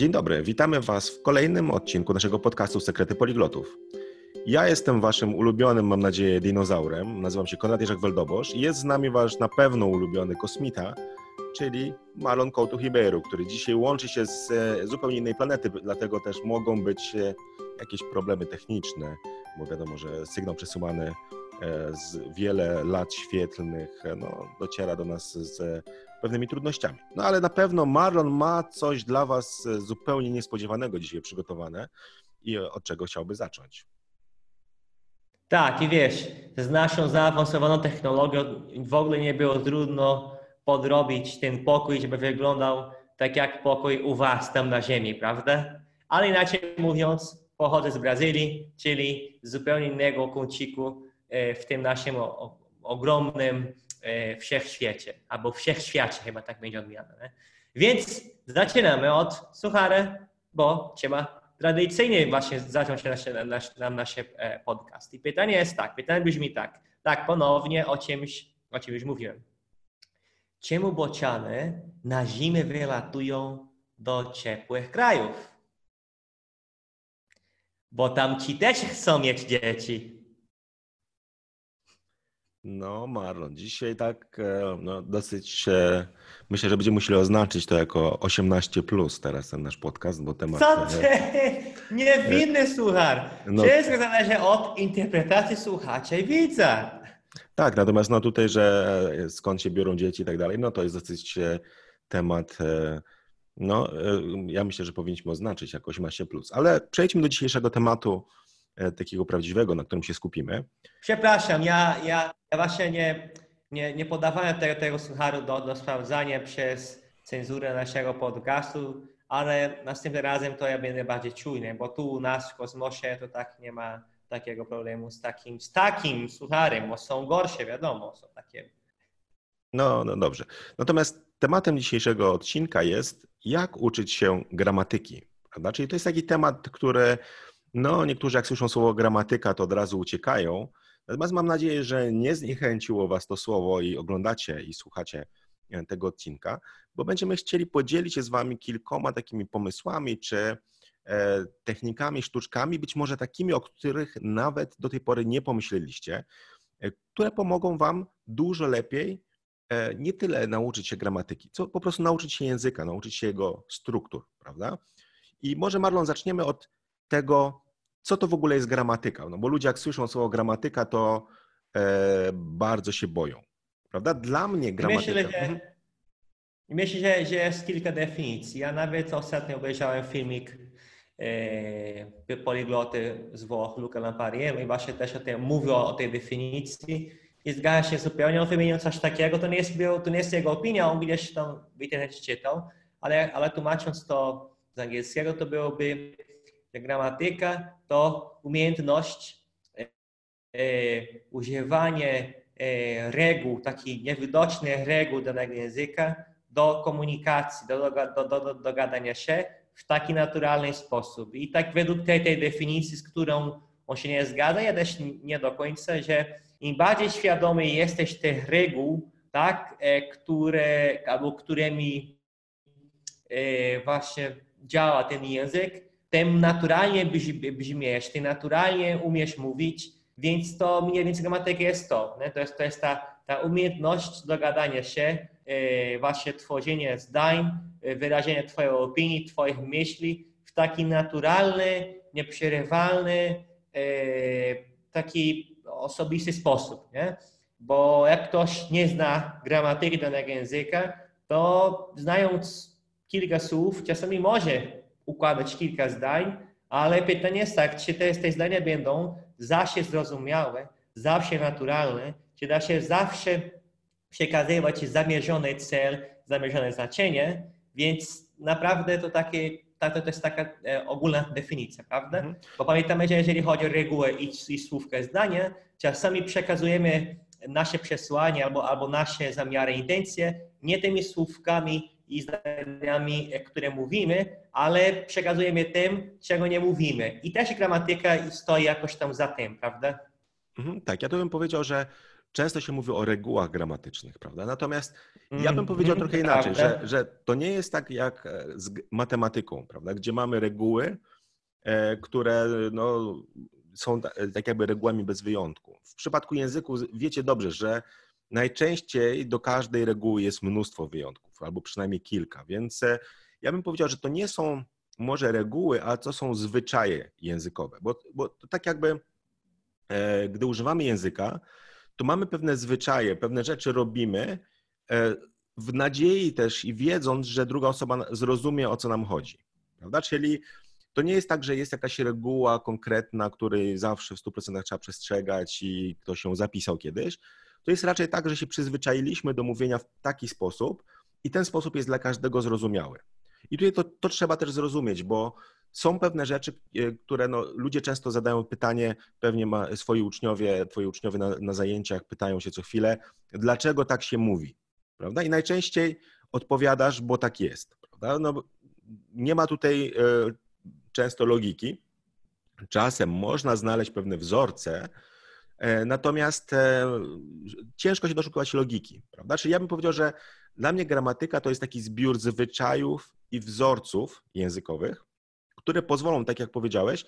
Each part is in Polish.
Dzień dobry, witamy Was w kolejnym odcinku naszego podcastu Sekrety Poliglotów. Ja jestem Waszym ulubionym, mam nadzieję, dinozaurem. Nazywam się Konrad Jerzak Weldobosz i jest z nami Wasz na pewno ulubiony kosmita, czyli Marlon Couto Ribeiro, który dzisiaj łączy się z e, zupełnie innej planety, dlatego też mogą być e, jakieś problemy techniczne, bo wiadomo, że sygnał przesyłany e, z wiele lat świetlnych no, dociera do nas z pewnymi trudnościami. No ale na pewno Marlon ma coś dla Was zupełnie niespodziewanego dzisiaj przygotowane i od czego chciałby zacząć. Tak, i wiesz, z naszą zaawansowaną technologią w ogóle nie było trudno podrobić ten pokój, żeby wyglądał tak jak pokój u Was tam na ziemi, prawda? Ale inaczej mówiąc, pochodzę z Brazylii, czyli z zupełnie innego kąciku e, w tym naszym ogromnym e, wszechświecie, albo wszechświacie chyba tak będzie odmiana. Więc zaczynamy od suchary, bo trzeba tradycyjnie właśnie zacząć nasze, nasz, nam nasze e, podcast. I pytanie jest tak, pytanie brzmi tak, tak ponownie o czymś, o czymś mówiłem. Czemu bociany na zimę wylatują do ciepłych krajów? Bo tam ci też chcą mieć dzieci. No, Marlon, dzisiaj tak e, no, dosyć. E, myślę, że będziemy musieli oznaczyć to jako 18 plus teraz ten nasz podcast, bo temat. Co ty? Niewinny słuchar. No, Wszystko zależy od interpretacji słuchacza i widza. Tak, natomiast no tutaj, że e, skąd się biorą dzieci i tak dalej, no to jest dosyć temat. No, ja myślę, że powinniśmy oznaczyć jako 18 plus. Ale przejdźmy do dzisiejszego tematu E, takiego prawdziwego, na którym się skupimy. Przepraszam, ja, ja, ja właśnie nie, nie, nie podawałem tego, tego sucharu do, do sprawdzania przez cenzurę naszego podcastu, ale następnym razem to ja będę bardziej czujny, bo tu u nas w kosmosie to tak nie ma takiego problemu z takim, z takim sucharem, bo są gorsze, wiadomo, są takie. No, no dobrze. Natomiast tematem dzisiejszego odcinka jest, jak uczyć się gramatyki. Prawda? Czyli to jest taki temat, który no, niektórzy jak słyszą słowo gramatyka, to od razu uciekają. Natomiast mam nadzieję, że nie zniechęciło Was to słowo i oglądacie i słuchacie e, tego odcinka, bo będziemy chcieli podzielić się z Wami kilkoma takimi pomysłami czy e, technikami, sztuczkami, być może takimi, o których nawet do tej pory nie pomyśleliście, e, które pomogą Wam dużo lepiej nie tyle nauczyć się gramatyki, co po prostu nauczyć się języka, nauczyć się jego struktur, prawda? I może Marlon zaczniemy od tego, co to w ogóle jest gramatyka. No bo ludzie jak słyszą słowo gramatyka, to e, bardzo się boją. Prawda? Dla mnie gramatyka... Myślę, że, mhm. myślę, że, że jest kilka definicji. Ja nawet ostatnio obejrzałem filmik e, poligloty z Włoch, Luca Lampariello i właśnie też o tym mówił o tej definicji i zgadzam się zupełnie, on wymienił coś takiego, to nie jest, to nie jest jego opinia, on gdzieś tam w internecie czytał, ale, ale tłumacząc to z angielskiego, to byłoby gramatyka to umiejętność używanie reguł, takich niewidocznych reguł danego języka do komunikacji, do, do, do, do dogadania się w taki naturalny sposób. I tak według tej, tej definicji, z którą on się nie zgadza, ja też nie do końca, że im bardziej świadomy jesteś tych reguł, tak, które, albo którymi właśnie działa ten język, tym naturalnie brzmiesz, ty naturalnie umiesz mówić, więc to mniej więcej gramatyka jest to. Nie? To jest, to jest ta, ta umiejętność dogadania się, e, właśnie tworzenie zdań, e, wyrażenie twojej opinii, twoich myśli w taki naturalny, nieprzerywalny, e, taki osobisty sposób. Nie? Bo jak ktoś nie zna gramatyki danego języka, to znając kilka słów, czasami może układać kilka zdań, ale pytanie jest tak, czy te, te zdania będą zawsze zrozumiałe, zawsze naturalne, czy da się zawsze przekazywać zamierzony cel, zamierzone znaczenie, więc naprawdę to takie to, to jest taka e, ogólna definicja, prawda? Mhm. Bo pamiętamy, że jeżeli chodzi o regułę i, i słówkę zdania, czasami przekazujemy nasze przesłanie albo, albo nasze zamiary, intencje nie tymi słówkami i zdaniami, które mówimy, ale przekazujemy tym, czego nie mówimy. I też gramatyka stoi jakoś tam za tym, prawda? Mhm, tak, ja to bym powiedział, że często się mówi o regułach gramatycznych, prawda? Natomiast ja bym powiedział mm, trochę inaczej, że, że to nie jest tak jak e, z matematyką, prawda? Gdzie mamy reguły, e, które no, są tak jakby regułami bez wyjątku. W przypadku języku wiecie dobrze, że najczęściej do każdej reguły jest mnóstwo wyjątków, albo przynajmniej kilka, więc ja bym powiedział, że to nie są może reguły, a to są zwyczaje językowe, bo, bo to tak jakby e, gdy używamy języka, to mamy pewne zwyczaje, pewne rzeczy robimy e, w nadziei też i wiedząc, że druga osoba zrozumie, o co nam chodzi. Prawda? Czyli to nie jest tak, że jest jakaś reguła konkretna, której zawsze w 100% trzeba przestrzegać i ktoś ją zapisał kiedyś. To jest raczej tak, że się przyzwyczailiśmy do mówienia w taki sposób i ten sposób jest dla każdego zrozumiały. I tutaj to, to trzeba też zrozumieć, bo są pewne rzeczy, e, które no, ludzie często zadają pytanie, pewnie ma, swoi uczniowie, twoi uczniowie na, na zajęciach pytają się co chwilę, dlaczego tak się mówi, prawda? I najczęściej odpowiadasz, bo tak jest, prawda? No, nie ma tutaj e, często logiki. Czasem można znaleźć pewne wzorce, natomiast ciężko się doszukiwać logiki, prawda? Czyli ja bym powiedział, że dla mnie gramatyka to jest taki zbiór zwyczajów i wzorców językowych, które pozwolą, tak jak powiedziałeś,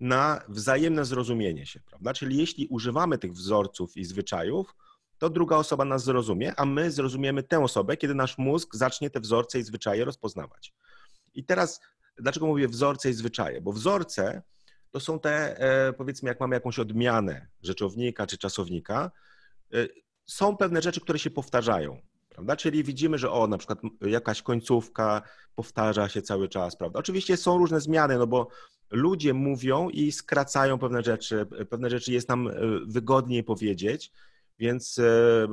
na wzajemne zrozumienie się, prawda? Czyli jeśli używamy tych wzorców i zwyczajów, to druga osoba nas zrozumie, a my zrozumiemy tę osobę, kiedy nasz mózg zacznie te wzorce i zwyczaje rozpoznawać. I teraz, dlaczego mówię wzorce i zwyczaje? Bo wzorce to są te, e, powiedzmy, jak mamy jakąś odmianę rzeczownika czy czasownika, e, są pewne rzeczy, które się powtarzają. Prawda? Czyli widzimy, że o, na przykład jakaś końcówka powtarza się cały czas, prawda? Oczywiście są różne zmiany, no bo ludzie mówią i skracają pewne rzeczy, pewne rzeczy jest nam e, wygodniej powiedzieć, więc e,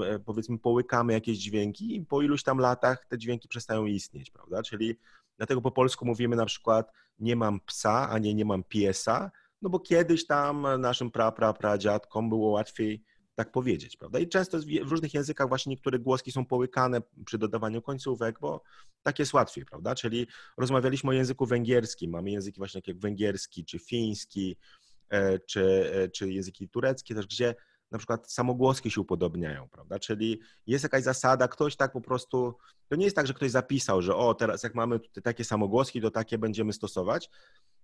e, powiedzmy połykamy jakieś dźwięki i po iluś tam latach te dźwięki przestają istnieć, prawda? Czyli dlatego po polsku mówimy na przykład nie mam psa, a nie nie mam piesa, no bo kiedyś tam naszym pra, pra, pra dziadkom było łatwiej tak powiedzieć, prawda? I często w różnych językach właśnie niektóre głoski są połykane przy dodawaniu końcówek, bo tak jest łatwiej, prawda? Czyli rozmawialiśmy o języku węgierskim, mamy języki właśnie takie jak węgierski, czy fiński, e, czy, e, czy języki tureckie też, gdzie na przykład samogłoski się upodobniają, prawda? Czyli jest jakaś zasada, ktoś tak po prostu, to nie jest tak, że ktoś zapisał, że o, teraz jak mamy takie samogłoski, to takie będziemy stosować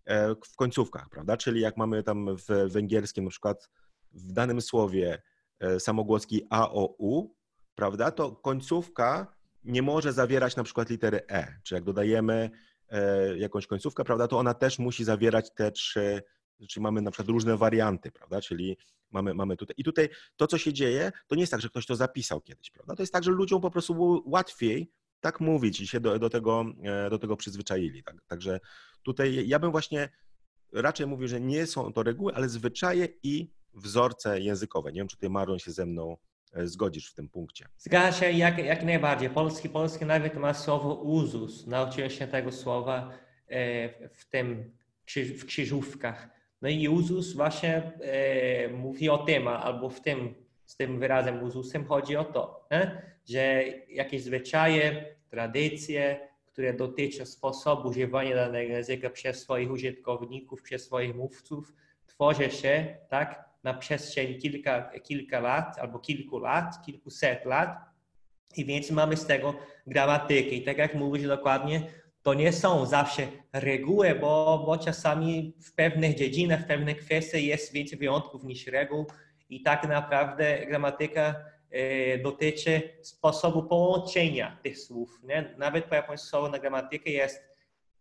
e, w końcówkach, prawda? Czyli jak mamy tam w węgierskim na przykład w danym słowie E, samogłoski A, O, U, prawda, to końcówka nie może zawierać na przykład litery E. Czy jak dodajemy e, jakąś końcówkę, prawda, to ona też musi zawierać te trzy, czyli mamy na przykład różne warianty, prawda, czyli mamy, mamy tutaj. I tutaj to, co się dzieje, to nie jest tak, że ktoś to zapisał kiedyś, prawda, to jest tak, że ludziom po prostu było łatwiej tak mówić i się do, do, tego, e, do tego przyzwyczaili. Tak, także tutaj ja bym właśnie raczej mówił, że nie są to reguły, ale zwyczaje i wzorce językowe. Nie wiem, czy ty, Maron, się ze mną e, zgodzisz w tym punkcie. Zgadza się jak, jak najbardziej. Polski, polski nawet ma słowo uzus. Nauczyłem się tego słowa e, w tym, w krzyżówkach. No i uzus właśnie e, mówi o tym, albo w tym, z tym wyrazem uzusem chodzi o to, nie? że jakieś zwyczaje, tradycje, które dotyczą sposobu używania danego języka przez swoich użytkowników, przez swoich mówców, tworzy się tak, na przestrzeni kilka, kilka lat albo kilku lat, kilkuset lat i więc mamy z tego gramatykę. I tak jak mówisz dokładnie, to nie są zawsze reguły, bo, bo czasami w pewnych dziedzinach, w pewnych kwestiach jest więcej wyjątków niż reguł i tak naprawdę gramatyka e, dotyczy sposobu połączenia tych słów. Nie? Nawet po japońsku słowo na gramatykę jest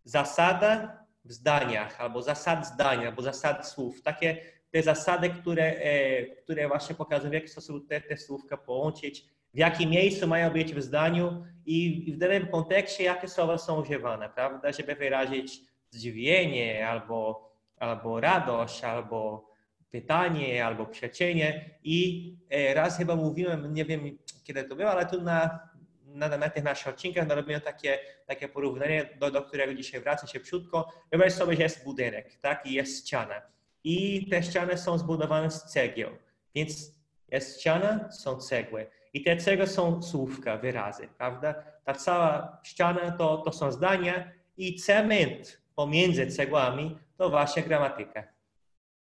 zasada w zdaniach, albo zasad zdania, albo zasad słów. Takie te zasady, które, e, które właśnie pokazują, w jaki sposób te, te słówka połączyć, w jakim miejscu mają być w zdaniu i w danym kontekście, jakie słowa są używane, prawda, żeby wyrazić zdziwienie albo, albo radość, albo pytanie, albo przecienie. I e, raz chyba mówiłem, nie wiem kiedy to było, ale tu na, na, na tych naszych odcinkach takie, takie porównanie, do, do którego dzisiaj wracam się krótko. Wyobraź sobie, że jest budynek, tak, i jest ściana i te ściany są zbudowane z cegieł. Więc jest ściana, są cegły. I te cegły są słówka, wyrazy, prawda? Ta cała ściana to, to są zdania i cement pomiędzy cegłami to właśnie gramatyka.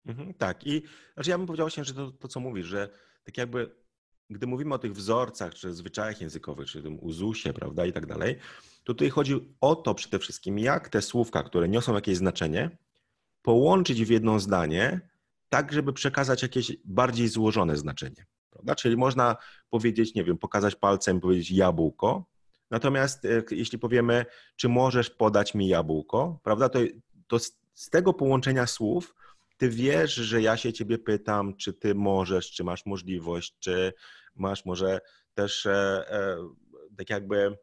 Mhm, tak. I znaczy ja bym powiedział właśnie, że to, to co mówisz, że tak jakby gdy mówimy o tych wzorcach, czy zwyczajach językowych, czy tym uzusie, prawda, i tak dalej, to tutaj chodzi o to przede wszystkim, jak te słówka, które niosą jakieś znaczenie, połączyć w jedno zdanie, tak, żeby przekazać jakieś bardziej złożone znaczenie. Prawda? Czyli można powiedzieć, nie wiem, pokazać palcem, powiedzieć jabłko, natomiast e, jeśli powiemy, czy możesz podać mi jabłko, prawda, to, to z tego połączenia słów ty wiesz, że ja się ciebie pytam, czy ty możesz, czy masz możliwość, czy masz może też e, e, tak jakby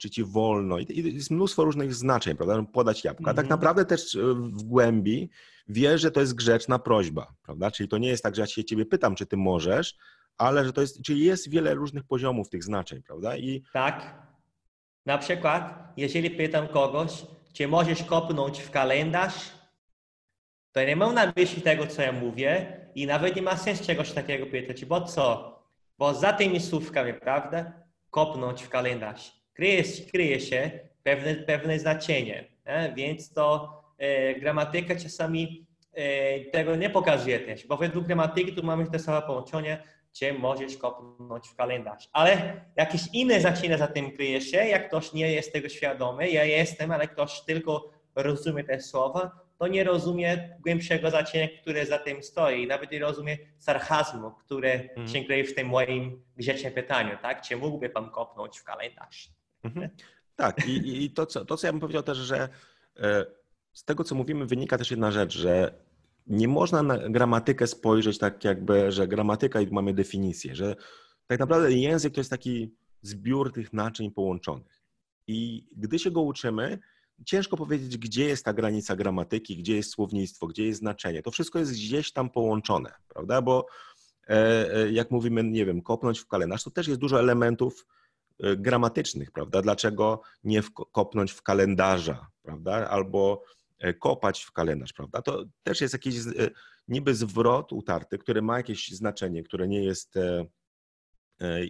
czy ci wolno. I jest mnóstwo różnych znaczeń, prawda? Podać jabłka. Mm -hmm. Tak mhm. naprawdę też e, w głębi wiesz, że to jest grzeczna prośba, prawda? Czyli to nie jest tak, że ja się ciebie pytam, czy ty możesz, ale że to jest, czyli jest wiele różnych poziomów tych znaczeń, prawda? I... Tak. Na przykład, jeżeli pytam kogoś, czy możesz kopnąć w kalendarz, to nie mam na myśli tego, co ja mówię i nawet nie ma sensu czegoś takiego pytać, bo co? Bo za tymi słówkami, prawda, kopnąć w kalendarz, kryje, kryje się pewne, pewne znaczenie, nie? więc to e, gramatyka czasami e, tego nie pokazuje też, bo według gramatyki tu mamy te same połączenie, gdzie możesz kopnąć w kalendarz. Ale jakieś inne znaczenie za tym kryje się, jak ktoś nie jest tego świadomy, ja jestem, ale ktoś tylko rozumie te słowa, to nie rozumie głębszego znaczenia, które za tym stoi. Nawet nie rozumie sarkazmu, który mm. się kryje w tym moim grzecznym pytaniu, tak? Czy mógłby pan kopnąć w kalendarz? Mhm. Tak, i, i to, co, to, co ja bym powiedział też, że e, z tego, co mówimy, wynika też jedna rzecz, że nie można na gramatykę spojrzeć tak jakby, że gramatyka i mamy definicję, że tak naprawdę język to jest taki zbiór tych naczyń połączonych. I gdy się go uczymy, ciężko powiedzieć, gdzie jest ta granica gramatyki, gdzie jest słownictwo, gdzie jest znaczenie. To wszystko jest gdzieś tam połączone, prawda? Bo e, e, jak mówimy, nie wiem, kopnąć w kalendarz, to też jest dużo elementów e, gramatycznych, prawda? Dlaczego nie kopnąć w kalendarza, prawda? Albo kopać w kalendarz, prawda? To też jest jakiś niby zwrot utarty, który ma jakieś znaczenie, które nie jest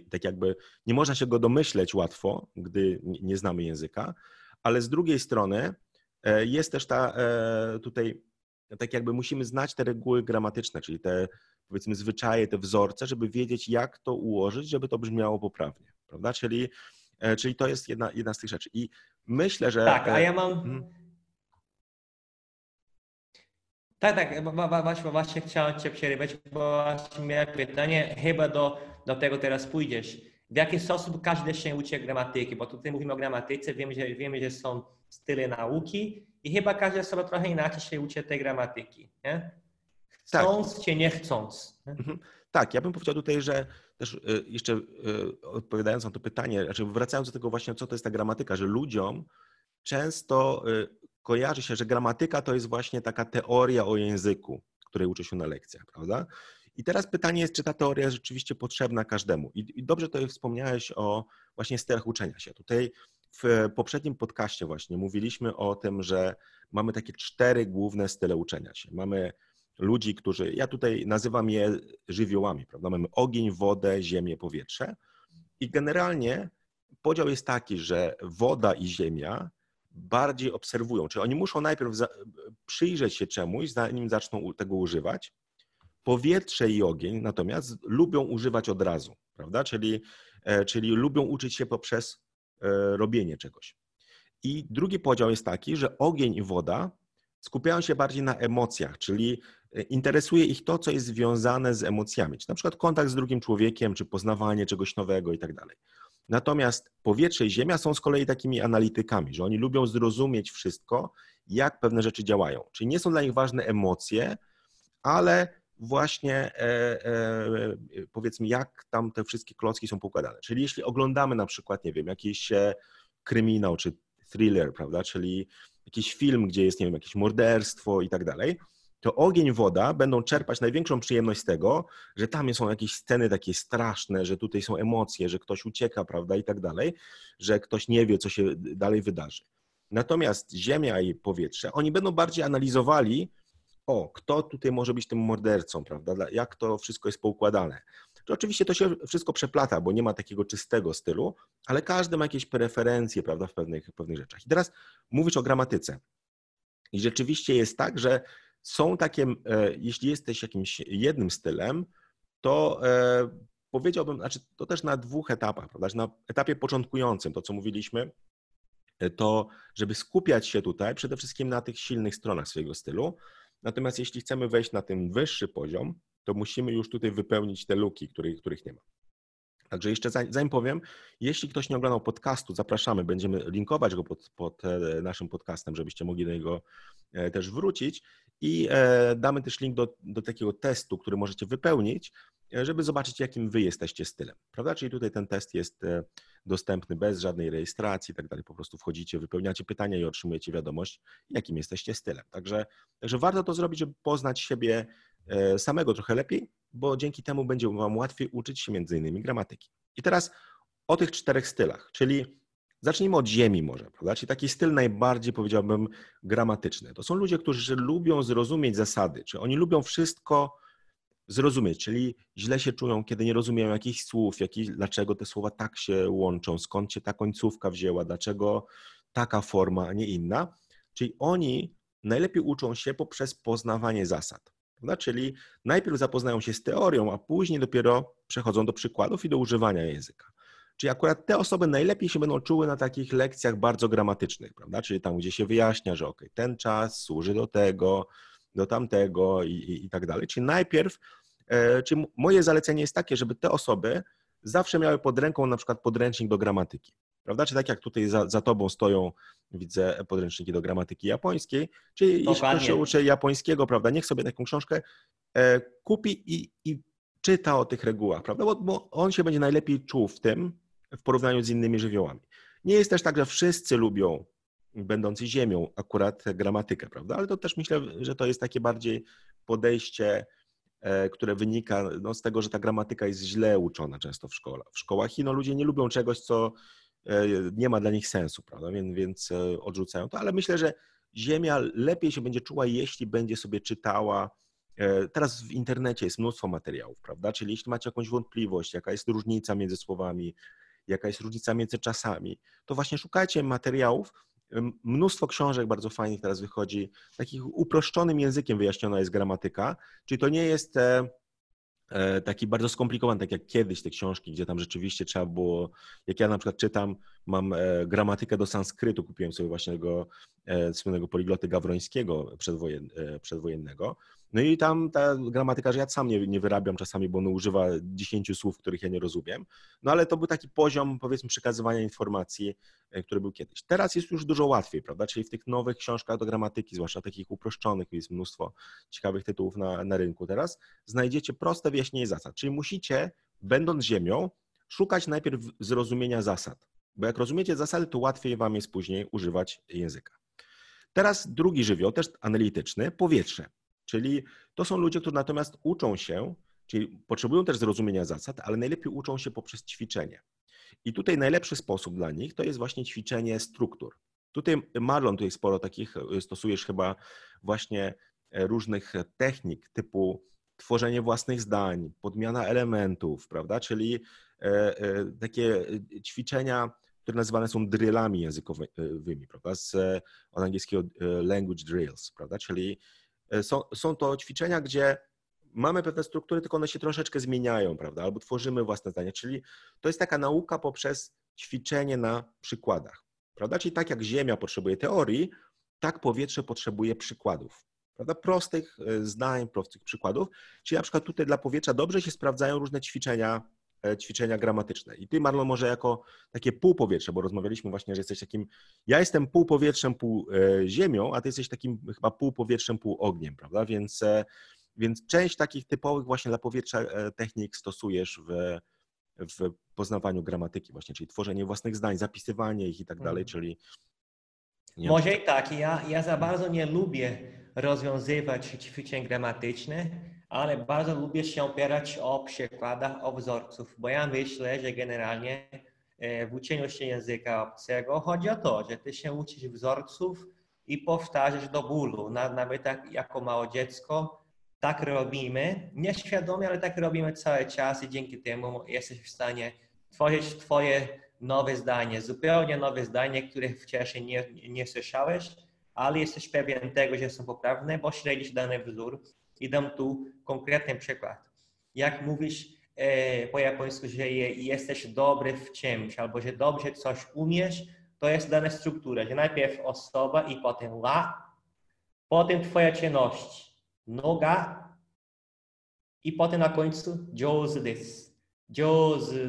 tak jakby, nie można się go domyśleć łatwo, gdy nie znamy języka, ale z drugiej strony e, jest też ta e, tutaj, tak jakby musimy znać te reguły gramatyczne, czyli te powiedzmy zwyczaje, te wzorce, żeby wiedzieć, jak to ułożyć, żeby to brzmiało poprawnie, prawda? Czyli, e, czyli to jest jedna, jedna z tych rzeczy. I myślę, że... Tak, a ja mam... Hmm. Tak, tak, właśnie, właśnie chciałem Cię przerywać, bo właśnie miałem pytanie, chyba do, do tego teraz pójdziesz w jaki sposób każdy się uczy gramatyki, bo tutaj mówimy o gramatyce, wiemy, że, wiemy, że są style nauki i chyba każdy osoba trochę inaczej się uczy tej gramatyki, nie? Chcąc tak. czy nie chcąc. Nie? Mhm. Tak, ja bym powiedział tutaj, że też y, jeszcze y, odpowiadając na to pytanie, znaczy wracając do tego właśnie, co to jest ta gramatyka, że ludziom często y, kojarzy się, że gramatyka to jest właśnie taka teoria o języku, której uczy się na lekcjach, prawda? I teraz pytanie jest, czy ta teoria jest rzeczywiście potrzebna każdemu. I, i dobrze tutaj wspomniałeś o właśnie stylach uczenia się. Tutaj w poprzednim podcaście właśnie mówiliśmy o tym, że mamy takie cztery główne style uczenia się. Mamy ludzi, którzy, ja tutaj nazywam je żywiołami, prawda? Mamy ogień, wodę, ziemię, powietrze. I generalnie podział jest taki, że woda i ziemia bardziej obserwują, czyli oni muszą najpierw przyjrzeć się czemuś, zanim zaczną tego używać, Powietrze i ogień natomiast lubią używać od razu, prawda? Czyli, e, czyli lubią uczyć się poprzez e, robienie czegoś. I drugi podział jest taki, że ogień i woda skupiają się bardziej na emocjach, czyli e, interesuje ich to, co jest związane z emocjami, czy na przykład kontakt z drugim człowiekiem, czy poznawanie czegoś nowego i tak dalej. Natomiast powietrze i ziemia są z kolei takimi analitykami, że oni lubią zrozumieć wszystko, jak pewne rzeczy działają. Czyli nie są dla nich ważne emocje, ale właśnie e, e, powiedzmy, jak tam te wszystkie klocki są poukładane. Czyli jeśli oglądamy na przykład, nie wiem, jakiś e, kryminał czy thriller, prawda, czyli jakiś film, gdzie jest, nie wiem, jakieś morderstwo i tak dalej, to ogień, woda będą czerpać największą przyjemność z tego, że tam są jakieś sceny takie straszne, że tutaj są emocje, że ktoś ucieka, prawda, i tak dalej, że ktoś nie wie, co się dalej wydarzy. Natomiast ziemia i powietrze, oni będą bardziej analizowali o, kto tutaj może być tym mordercą, prawda? Jak to wszystko jest poukładane. To oczywiście to się wszystko przeplata, bo nie ma takiego czystego stylu, ale każdy ma jakieś preferencje, prawda, w pewnych, pewnych rzeczach. I teraz mówisz o gramatyce. I rzeczywiście jest tak, że są takie, e, jeśli jesteś jakimś jednym stylem, to e, powiedziałbym, znaczy to też na dwóch etapach, prawda? Na etapie początkującym, to co mówiliśmy, to żeby skupiać się tutaj przede wszystkim na tych silnych stronach swojego stylu. Natomiast jeśli chcemy wejść na ten wyższy poziom, to musimy już tutaj wypełnić te luki, których, których nie ma. Także jeszcze zanim powiem, jeśli ktoś nie oglądał podcastu, zapraszamy, będziemy linkować go pod, pod e, naszym podcastem, żebyście mogli do niego e, też wrócić i e, damy też link do, do takiego testu, który możecie wypełnić, żeby zobaczyć, jakim wy jesteście stylem, prawda? Czyli tutaj ten test jest dostępny bez żadnej rejestracji i tak dalej. Po prostu wchodzicie, wypełniacie pytania i otrzymujecie wiadomość, jakim jesteście stylem. Także, także warto to zrobić, żeby poznać siebie samego trochę lepiej, bo dzięki temu będzie Wam łatwiej uczyć się między innymi gramatyki. I teraz o tych czterech stylach, czyli zacznijmy od ziemi może, prawda? Czyli taki styl najbardziej powiedziałbym gramatyczny. To są ludzie, którzy lubią zrozumieć zasady, czy oni lubią wszystko zrozumieć, czyli źle się czują, kiedy nie rozumieją jakichś słów, jakich, dlaczego te słowa tak się łączą, skąd się ta końcówka wzięła, dlaczego taka forma, a nie inna. Czyli oni najlepiej uczą się poprzez poznawanie zasad. Prawda? Czyli najpierw zapoznają się z teorią, a później dopiero przechodzą do przykładów i do używania języka. Czyli akurat te osoby najlepiej się będą czuły na takich lekcjach bardzo gramatycznych, prawda? Czyli tam, gdzie się wyjaśnia, że ok, ten czas służy do tego, do tamtego i, i, i tak dalej. Czyli najpierw, e, czyli moje zalecenie jest takie, żeby te osoby zawsze miały pod ręką na przykład podręcznik do gramatyki. Prawda? Czy tak jak tutaj za, za tobą stoją, widzę podręczniki do gramatyki japońskiej, czyli jeśli ktoś się uczy japońskiego, prawda, niech sobie taką książkę e, kupi i, i czyta o tych regułach, prawda, bo, bo on się będzie najlepiej czuł w tym w porównaniu z innymi żywiołami. Nie jest też tak, że wszyscy lubią, będący ziemią, akurat gramatykę, prawda, ale to też myślę, że to jest takie bardziej podejście, e, które wynika no, z tego, że ta gramatyka jest źle uczona często w szkołach. W szkołach i no, ludzie nie lubią czegoś, co nie ma dla nich sensu, prawda? Więc, więc e, odrzucają to, ale myślę, że Ziemia lepiej się będzie czuła, jeśli będzie sobie czytała. E, teraz w internecie jest mnóstwo materiałów, prawda? Czyli jeśli macie jakąś wątpliwość, jaka jest różnica między słowami, jaka jest różnica między czasami, to właśnie szukajcie materiałów. Mnóstwo książek bardzo fajnych teraz wychodzi, takich uproszczonym językiem wyjaśniona jest gramatyka, czyli to nie jest E, taki bardzo skomplikowany, tak jak kiedyś te książki, gdzie tam rzeczywiście trzeba było, jak ja na przykład czytam, mam e, gramatykę do sanskrytu, kupiłem sobie właśnie tego e, słynnego poligloty gawrońskiego przedwojen, przedwojennego, no i tam ta gramatyka, że ja sam nie, nie wyrabiam czasami, bo on używa dziesięciu słów, których ja nie rozumiem, no ale to był taki poziom, powiedzmy, przekazywania informacji, który był kiedyś. Teraz jest już dużo łatwiej, prawda, czyli w tych nowych książkach do gramatyki, zwłaszcza takich uproszczonych, jest mnóstwo ciekawych tytułów na, na rynku teraz, znajdziecie proste wyjaśnienie zasad, czyli musicie, będąc ziemią, szukać najpierw zrozumienia zasad, bo jak rozumiecie zasady, to łatwiej wam jest później używać języka. Teraz drugi żywioł, też analityczny, powietrze. Czyli to są ludzie, którzy natomiast uczą się, czyli potrzebują też zrozumienia zasad, ale najlepiej uczą się poprzez ćwiczenie. I tutaj najlepszy sposób dla nich to jest właśnie ćwiczenie struktur. Tutaj Marlon, tutaj sporo takich stosujesz chyba właśnie e, różnych technik typu tworzenie własnych zdań, podmiana elementów, prawda? Czyli e, e, takie ćwiczenia, które nazywane są drillami językowymi, prawda? Z, od angielskiego language drills, prawda? Czyli E, są, są to ćwiczenia, gdzie mamy pewne struktury, tylko one się troszeczkę zmieniają, prawda? Albo tworzymy własne zdania. Czyli to jest taka nauka poprzez ćwiczenie na przykładach, prawda? Czyli tak jak Ziemia potrzebuje teorii, tak powietrze potrzebuje przykładów, prawda? Prostych e, zdań, prostych przykładów. Czyli na przykład tutaj dla powietrza dobrze się sprawdzają różne ćwiczenia E, ćwiczenia gramatyczne. I ty, Marlon, może jako takie półpowietrze, bo rozmawialiśmy właśnie, że jesteś takim, ja jestem pół powietrzem, pół e, ziemią, a ty jesteś takim chyba pół powietrzem, pół ogniem, prawda? Więc, e, więc część takich typowych właśnie dla powietrza technik stosujesz w, w poznawaniu gramatyki właśnie, czyli tworzenie własnych zdań, zapisywanie ich i tak dalej, mhm. czyli... Nie może i tak, ja, ja za bardzo nie lubię rozwiązywać ćwiczeń gramatycznych, ale bardzo lubię się opierać o przykładach, o wzorców, bo ja myślę, że generalnie e, w uczeniu się języka obcego chodzi o to, że ty się uczysz wzorców i powtarzasz do bólu. Nawet tak jako małe dziecko tak robimy, nieświadomie, ale tak robimy cały czas i dzięki temu jesteś w stanie tworzyć twoje nowe zdanie, zupełnie nowe zdanie, których wcześniej nie, nie słyszałeś, ale jesteś pewien tego, że są poprawne, bo śledzisz dany wzór i dam tu konkretny przykład. Jak mówisz, e, po japońsku, że je, jesteś dobry w czymś, albo że dobrze coś umiesz, to jest dana struktura, że najpierw osoba i potem la, potem twoja czynność, noga i potem na końcu. Jouzu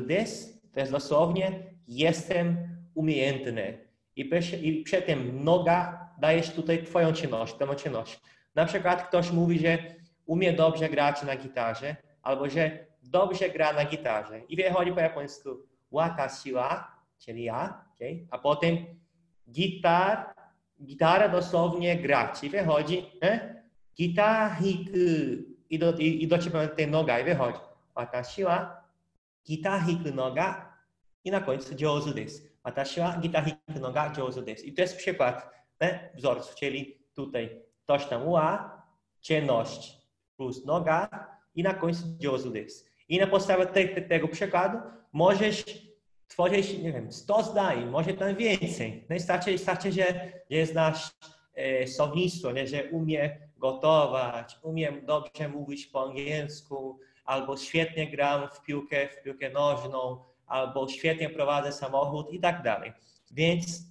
desu to jest dosłownie jestem umiejętny. I, I przy tym noga dajesz tutaj twoją czynność, tę czynność. Na przykład ktoś mówi, że umie dobrze grać na gitarze, albo że dobrze gra na gitarze. I wychodzi po japońsku watashi wa, czyli ja, okay? a potem gitar, gitara dosłownie grać. I wychodzi eh? gitar hiku i do, i, i do ciebie tej noga i wychodzi watashi wa gitar hiku noga i na końcu jouzu desu. Watashi wa gitar hiku noga jouzu desu. I to jest przykład ne? wzorców, czyli tutaj ktoś tam ła, ciemność plus noga i na końcu jouzu desu. I na podstawie te, tego przykładu możesz tworzyć, nie wiem, 100 zdań, może tam więcej. No i starczy, starczy że, że znasz e, słownictwo, nie, że umie gotować, umiem dobrze mówić po angielsku, albo świetnie gram w piłkę, w piłkę nożną, albo świetnie prowadzę samochód i tak dalej. Więc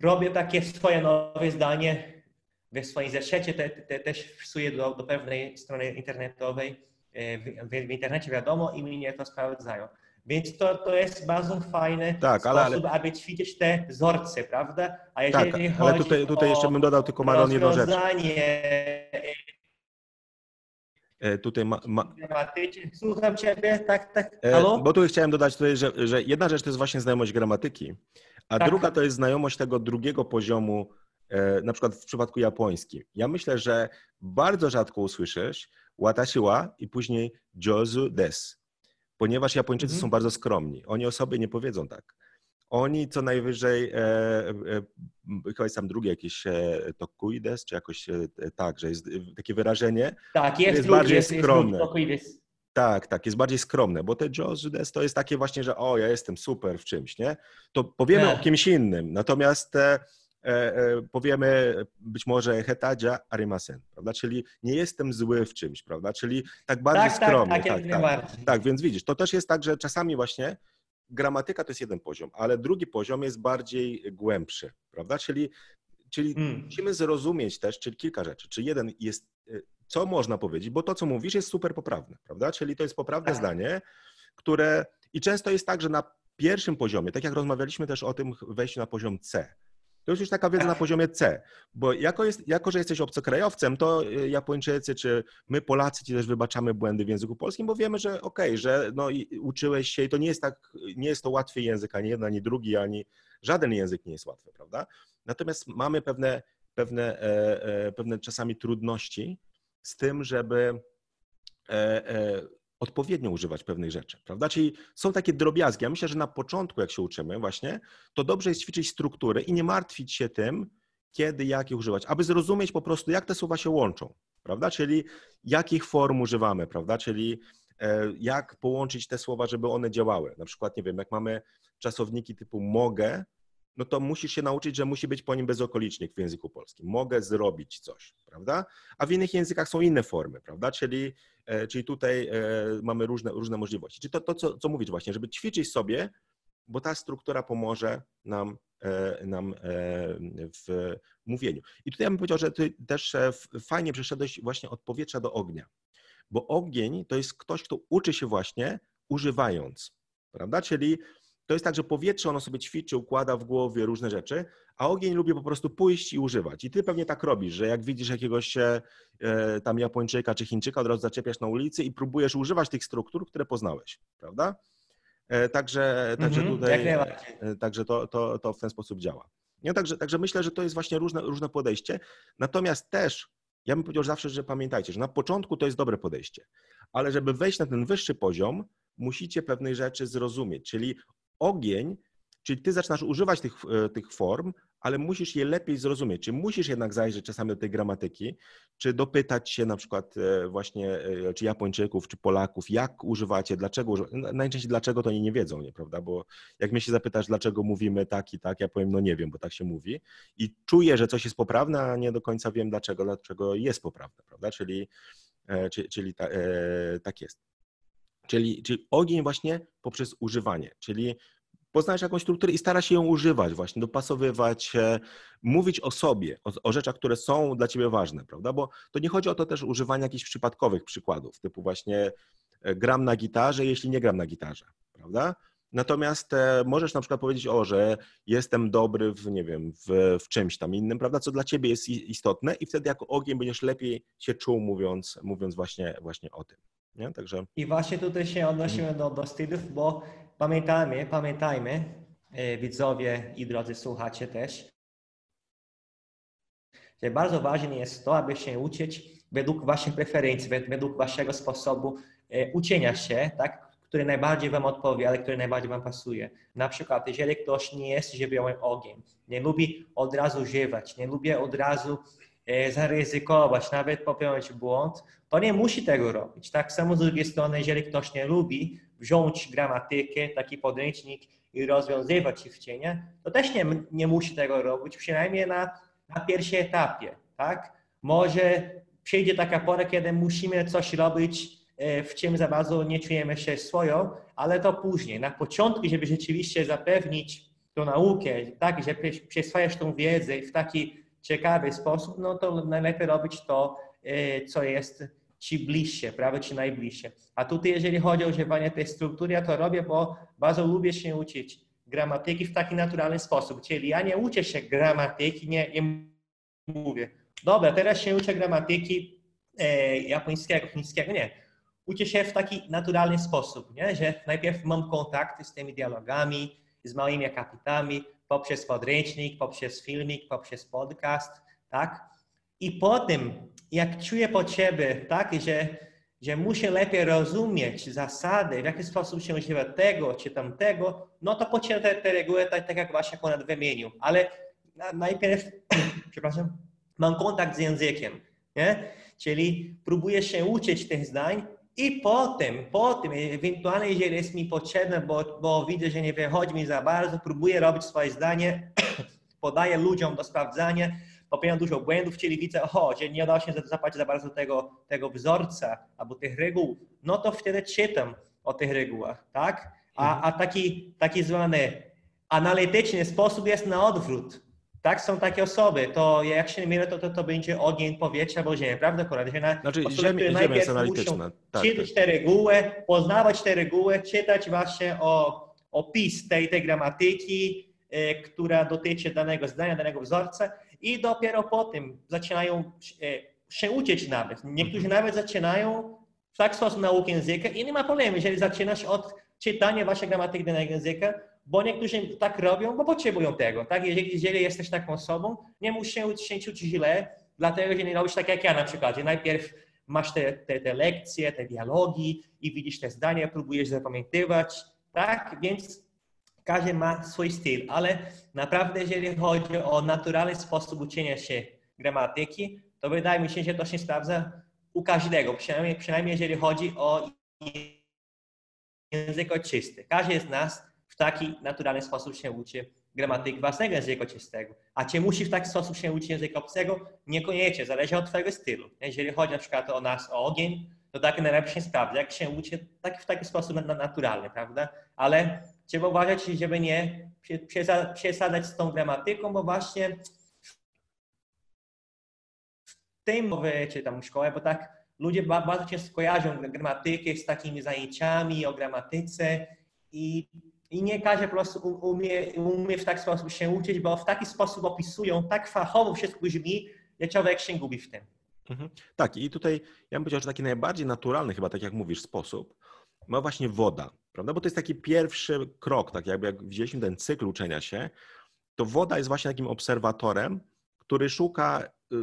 robię takie swoje nowe zdanie w swoim zeszycie, te, te, też wpisuję do, do pewnej strony internetowej, e, w, w, internecie wiadomo i mnie to sprawdzają. Więc to, to jest bardzo fajny tak, sposób, ale, ale... aby ćwiczyć te wzorce, prawda? A jeżeli tak, chodzi ale tutaj, tutaj jeszcze bym dodał tylko Maron jedną rzecz. E, tutaj ma, ma... Słucham Ciebie, tak, tak. E, Halo? Bo tu chciałem dodać tutaj, że, że jedna rzecz to jest właśnie znajomość gramatyki, a tak. druga to jest znajomość tego drugiego poziomu, na przykład w przypadku japońskim. Ja myślę, że bardzo rzadko usłyszysz watashi wa i później jozu des, ponieważ Japończycy mhm. są bardzo skromni. Oni o sobie nie powiedzą tak. Oni co najwyżej, e, e, chyba jest tam drugie jakieś e, tokuides, czy jakoś e, tak, że jest takie wyrażenie, tak, jest, jest drugi, bardziej jest, skromne. Jest tak, tak, jest bardziej skromne, bo te Jozudes to jest takie właśnie, że o, ja jestem super w czymś, nie? To powiemy o kimś innym, natomiast e, e, powiemy być może hetadzia arimasen, prawda? Czyli nie jestem zły w czymś, prawda? Czyli tak bardziej tak, skromnie. Tak, tak, tak, tak, tak, więc widzisz, to też jest tak, że czasami właśnie gramatyka to jest jeden poziom, ale drugi poziom jest bardziej głębszy, prawda? Czyli, czyli mm. musimy zrozumieć też, czyli kilka rzeczy. Czy jeden jest, y, co można powiedzieć, bo to, co mówisz, jest super poprawne, prawda? Czyli to jest poprawne tak. zdanie, które i często jest tak, że na pierwszym poziomie, tak jak rozmawialiśmy też o tym wejściu na poziom C, to już taka wiedza na poziomie C, bo jako, jest, jako, że jesteś obcokrajowcem, to y, Japończycy czy my Polacy ci też wybaczamy błędy w języku polskim, bo wiemy, że okej, okay, że no, uczyłeś się i to nie jest tak, nie jest to łatwy język, ani jeden, ani drugi, ani żaden język nie jest łatwy, prawda? Natomiast mamy pewne, pewne, e, e, pewne czasami trudności z tym, żeby e odpowiednio używać pewnych rzeczy, prawda? Czyli są takie drobiazgi. Ja myślę, że na początku, jak się uczymy właśnie, to dobrze jest ćwiczyć struktury i nie martwić się tym, kiedy, jak je używać, aby zrozumieć po prostu, jak te słowa się łączą, prawda? Czyli jakich form używamy, prawda? Czyli e, jak połączyć te słowa, żeby one działały. Na przykład, nie wiem, jak mamy czasowniki typu mogę, no to musisz się nauczyć, że musi być po nim bezokolicznik w języku polskim. Mogę zrobić coś, prawda? A w innych językach są inne formy, prawda? Czyli, e, czyli tutaj e, mamy różne, różne możliwości. Czyli to, to co, co mówić właśnie, żeby ćwiczyć sobie, bo ta struktura pomoże nam, e, nam w mówieniu. I tutaj ja bym powiedział, że ty też fajnie przeszedłeś właśnie od powietrza do ognia, bo ogień to jest ktoś, kto uczy się właśnie używając, prawda? Czyli to jest tak, że powietrze ono sobie ćwiczy, układa w głowie różne rzeczy, a ogień lubi po prostu pójść i używać. I ty pewnie tak robisz, że jak widzisz jakiegoś e, tam Japończyka czy Chińczyka, od razu zaczepiasz na ulicy i próbujesz używać tych struktur, które poznałeś, prawda? E, także, także -hmm, tutaj, e, także to, to, to w ten sposób działa. No, także, także myślę, że to jest właśnie różne, różne podejście. Natomiast też ja bym powiedział zawsze, że pamiętajcie, że na początku to jest dobre podejście, ale żeby wejść na ten wyższy poziom, musicie pewnej rzeczy zrozumieć, czyli ogień, czyli ty zaczynasz używać tych, e, tych form, ale musisz je lepiej zrozumieć. Czy musisz jednak zajrzeć czasami do tej gramatyki, czy dopytać się na przykład e, właśnie, e, czy Japończyków, czy Polaków, jak używacie, dlaczego używacie. Najczęściej dlaczego to oni nie wiedzą, nie, prawda? Bo jak mnie się zapytasz, dlaczego mówimy tak i tak, ja powiem, no nie wiem, bo tak się mówi. I czuję, że coś jest poprawne, a nie do końca wiem dlaczego, dlaczego jest poprawne, prawda? Czyli, czyli ta, tak jest. Czyli, czyli ogień właśnie poprzez używanie, czyli poznajesz jakąś strukturę i stara się ją używać, właśnie dopasowywać, mówić o sobie, o, o, rzeczach, które są dla ciebie ważne, prawda? Bo to nie chodzi o to też używanie jakichś przypadkowych przykładów, typu właśnie e, gram na gitarze, jeśli nie gram na gitarze, prawda? Natomiast e, możesz na przykład powiedzieć, o, że jestem dobry w, nie wiem, w, w, czymś tam innym, prawda, co dla ciebie jest istotne i wtedy jako ogień będziesz lepiej się czuł, mówiąc, mówiąc właśnie, właśnie o tym. Nie? Także... I właśnie tutaj się odnosimy do, do stylów, bo pamiętajmy, pamiętajmy, e, widzowie i drodzy słuchacze też, że bardzo ważne jest to, aby się uczyć według waszych preferencji, według waszego sposobu e, uczenia się, tak? który najbardziej Wam odpowiada, który najbardziej Wam pasuje. Na przykład, jeżeli ktoś nie jest żywiołem ogień, nie lubi od razu żywać, nie lubi od razu zaryzykować, nawet popełnić błąd, to nie musi tego robić. Tak samo z drugiej strony, jeżeli ktoś nie lubi wziąć gramatykę, taki podręcznik i rozwiązywać cienie, to też nie, nie musi tego robić, przynajmniej na, na pierwszym etapie. Tak? Może przyjdzie taka pora, kiedy musimy coś robić E, w czym za bardzo nie czujemy się swoją, ale to później. Na początku, żeby rzeczywiście zapewnić tą naukę, tak, że przyswajasz tą wiedzę w taki ciekawy sposób, no to najlepiej robić to, e, co jest ci bliższe, prawda, ci najbliższe. A tutaj, jeżeli chodzi o używanie tej struktury, ja to robię, bo bardzo lubię się uczyć gramatyki w taki naturalny sposób. Czyli ja nie uczę się gramatyki, nie, nie mówię, dobra, teraz się uczę gramatyki e, japońskiego, chińskiego. Nie uczy się w taki naturalny sposób, nie? że najpierw mam kontakty z tymi dialogami, z małymi akapitami, poprzez podręcznik, poprzez filmik, poprzez podcast, tak? I potem, jak czuję potrzeby, tak, że, że muszę lepiej rozumieć zasady, w jaki sposób się używa tego czy tamtego, no to pocieram te, te reguły, tak, tak jak właśnie ponad wymienił. Ale najpierw, przepraszam, mam kontakt z językiem, nie? Czyli próbuję się uczyć tych zdań, i potem, potem, ewentualnie jeżeli jest mi potrzebne, bo, bo widzę, że nie wychodzi mi za bardzo, próbuję robić swoje zdanie, podaję ludziom do sprawdzania, popełniam dużo błędów, czyli widzę, o, że nie udało się zapłacić za bardzo tego, tego wzorca albo tych reguł, no to wtedy czytam o tych regułach, tak? A, a taki, taki zwany analityczny sposób jest na odwrót. Tak, są takie osoby, to jak się nie mylę, to, to, to będzie ogień powietrza albo ziemia, prawda, Konrad? Znaczy osoby, ziemia, ziemia jest analityczna. Tak, czytać tak. te reguły, poznawać te reguły, czytać właśnie o opis tej, tej gramatyki, e, która dotyczy danego zdania, danego wzorca i dopiero potem zaczynają e, się uczyć nawet. Niektórzy mhm. nawet zaczynają w taki sposób naukę języka i nie ma problemu, jeżeli zaczynasz od czytania waszej gramatyki danego języka, bo niektórzy tak robią, bo potrzebują tego. Tak? Jeżeli, jeżeli jesteś taką osobą, nie musisz się czuć źle, dlatego że nie robisz tak jak ja na przykład, że najpierw masz te, te, te lekcje, te dialogi i widzisz te zdania, próbujesz zapamiętywać, tak? Więc każdy ma swój styl, ale naprawdę jeżeli chodzi o naturalny sposób uczenia się gramatyki, to wydaje mi się, że to się sprawdza u każdego, przynajmniej, przynajmniej jeżeli chodzi o język czysty. Każdy z nas taki naturalny sposób się uczy gramatyki własnego języka czystego. A czy musi w taki sposób się uczyć języka obcego? Niekoniecznie, zależy od twojego stylu. Jeżeli chodzi na przykład o nas, o ogień, to tak najlepiej się sprawdza, jak się uczy tak, w taki sposób naturalny, prawda? Ale trzeba uważać, żeby nie przesadzać z tą gramatyką, bo właśnie w tej mowie, czy tam szkołę, bo tak ludzie bardzo często kojarzą gramatykę z takimi zajęciami o gramatyce i i nie każdy po prostu umie, umie w taki sposób się uczyć, bo w taki sposób opisują tak fachowo wszystko brzmi, że człowiek się gubi w tym. Mhm. Tak, i tutaj ja bym powiedział, że taki najbardziej naturalny, chyba tak jak mówisz, sposób ma właśnie woda, prawda? Bo to jest taki pierwszy krok, tak jakby jak widzieliśmy ten cykl uczenia się, to woda jest właśnie takim obserwatorem, który szuka y,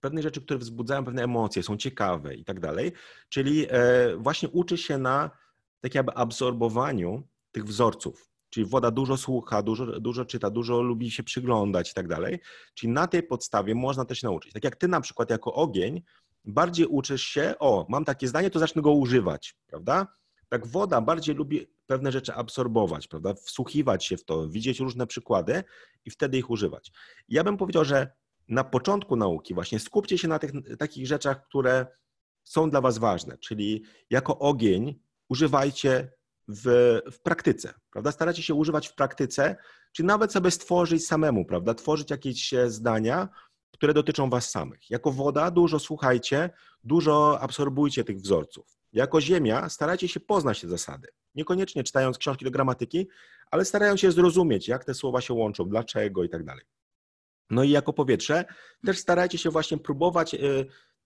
pewnych rzeczy, które wzbudzają pewne emocje, są ciekawe i tak dalej. Czyli e, właśnie uczy się na tak jakby absorbowaniu tych wzorców. Czyli woda dużo słucha, dużo, dużo czyta, dużo lubi się przyglądać i tak dalej. Czyli na tej podstawie można też nauczyć. Tak jak ty na przykład jako ogień bardziej uczysz się, o, mam takie zdanie, to zacznę go używać, prawda? Tak woda bardziej lubi pewne rzeczy absorbować, prawda? Wsłuchiwać się w to, widzieć różne przykłady i wtedy ich używać. Ja bym powiedział, że na początku nauki właśnie skupcie się na tych takich rzeczach, które są dla was ważne, czyli jako ogień używajcie w, w praktyce, prawda? Staracie się używać w praktyce, czy nawet sobie stworzyć samemu, prawda? Tworzyć jakieś e, zdania, które dotyczą was samych. Jako woda dużo słuchajcie, dużo absorbujcie tych wzorców. Jako ziemia starajcie się poznać te zasady. Niekoniecznie czytając książki do gramatyki, ale starają się zrozumieć, jak te słowa się łączą, dlaczego i tak dalej. No i jako powietrze też starajcie się właśnie próbować e,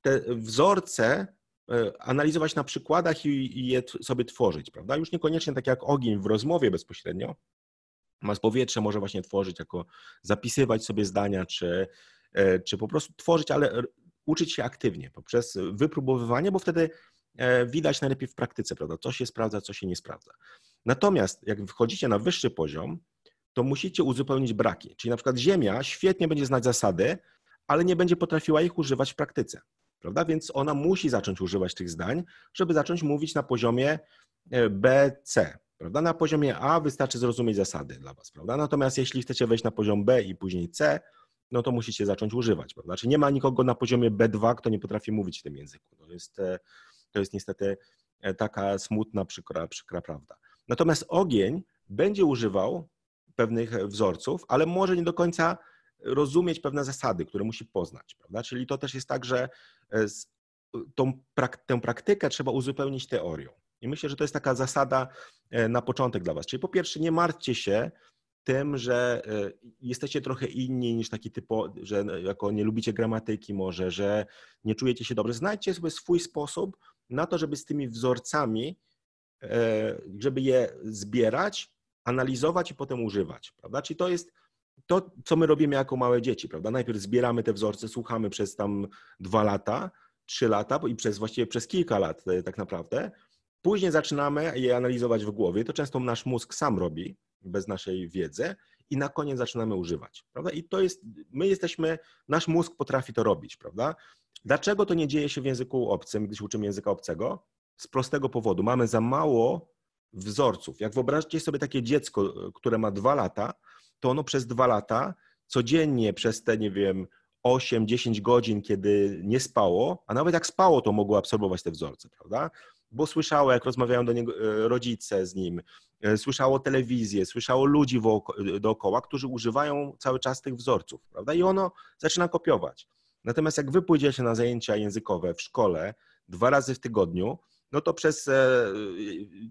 te wzorce analizować na przykładach i je sobie tworzyć, prawda? Już niekoniecznie tak jak ogień w rozmowie bezpośrednio, mas powietrze może właśnie tworzyć jako zapisywać sobie zdania, czy, e, czy po prostu tworzyć, ale uczyć się aktywnie poprzez wypróbowywanie, bo wtedy widać najlepiej w praktyce, prawda? Co się sprawdza, co się nie sprawdza. Natomiast jak wchodzicie na wyższy poziom, to musicie uzupełnić braki. Czyli na przykład Ziemia świetnie będzie znać zasady, ale nie będzie potrafiła ich używać w praktyce. Prawda? Więc ona musi zacząć używać tych zdań, żeby zacząć mówić na poziomie e, B, C. Prawda? Na poziomie A wystarczy zrozumieć zasady dla Was. Prawda? Natomiast jeśli chcecie wejść na poziom B i później C, no to musicie zacząć używać. Prawda? Czyli nie ma nikogo na poziomie B2, kto nie potrafi mówić w tym języku. To jest, e, to jest niestety e, taka smutna, przykra, przykra prawda. Natomiast ogień będzie używał pewnych wzorców, ale może nie do końca rozumieć pewne zasady, które musi poznać. Prawda? Czyli to też jest tak, że e, tą, tę praktykę trzeba uzupełnić teorią. I myślę, że to jest taka zasada e, na początek dla Was. Czyli po pierwsze, nie martwcie się tym, że e, jesteście trochę inni niż taki typo, że jako nie lubicie gramatyki może, że nie czujecie się dobrze. Znajdźcie sobie swój sposób na to, żeby z tymi wzorcami, żeby je zbierać analizować i potem używać, prawda? Czyli to jest to, co my robimy jako małe dzieci, prawda? Najpierw zbieramy te wzorce, słuchamy przez tam dwa lata, trzy lata i przez właściwie przez kilka lat e, tak naprawdę. Później zaczynamy je analizować w głowie. To często nasz mózg sam robi, bez naszej wiedzy, i na koniec zaczynamy używać, prawda? I to jest, my jesteśmy, nasz mózg potrafi to robić, prawda? Dlaczego to nie dzieje się w języku obcym, gdy się uczymy języka obcego? Z prostego powodu. Mamy za mało wzorców. Jak wyobraźcie sobie takie dziecko, które ma dwa lata, to ono przez dwa lata codziennie przez te, nie wiem, 8-10 godzin, kiedy nie spało, a nawet jak spało, to mogło absorbować te wzorce, prawda? Bo słyszało, jak rozmawiają do niego e, rodzice z nim, e, słyszało telewizję, słyszało ludzi dookoła, którzy używają cały czas tych wzorców, prawda? I ono zaczyna kopiować. Natomiast jak wy pójdziecie na zajęcia językowe w szkole dwa razy w tygodniu, no to przez, e,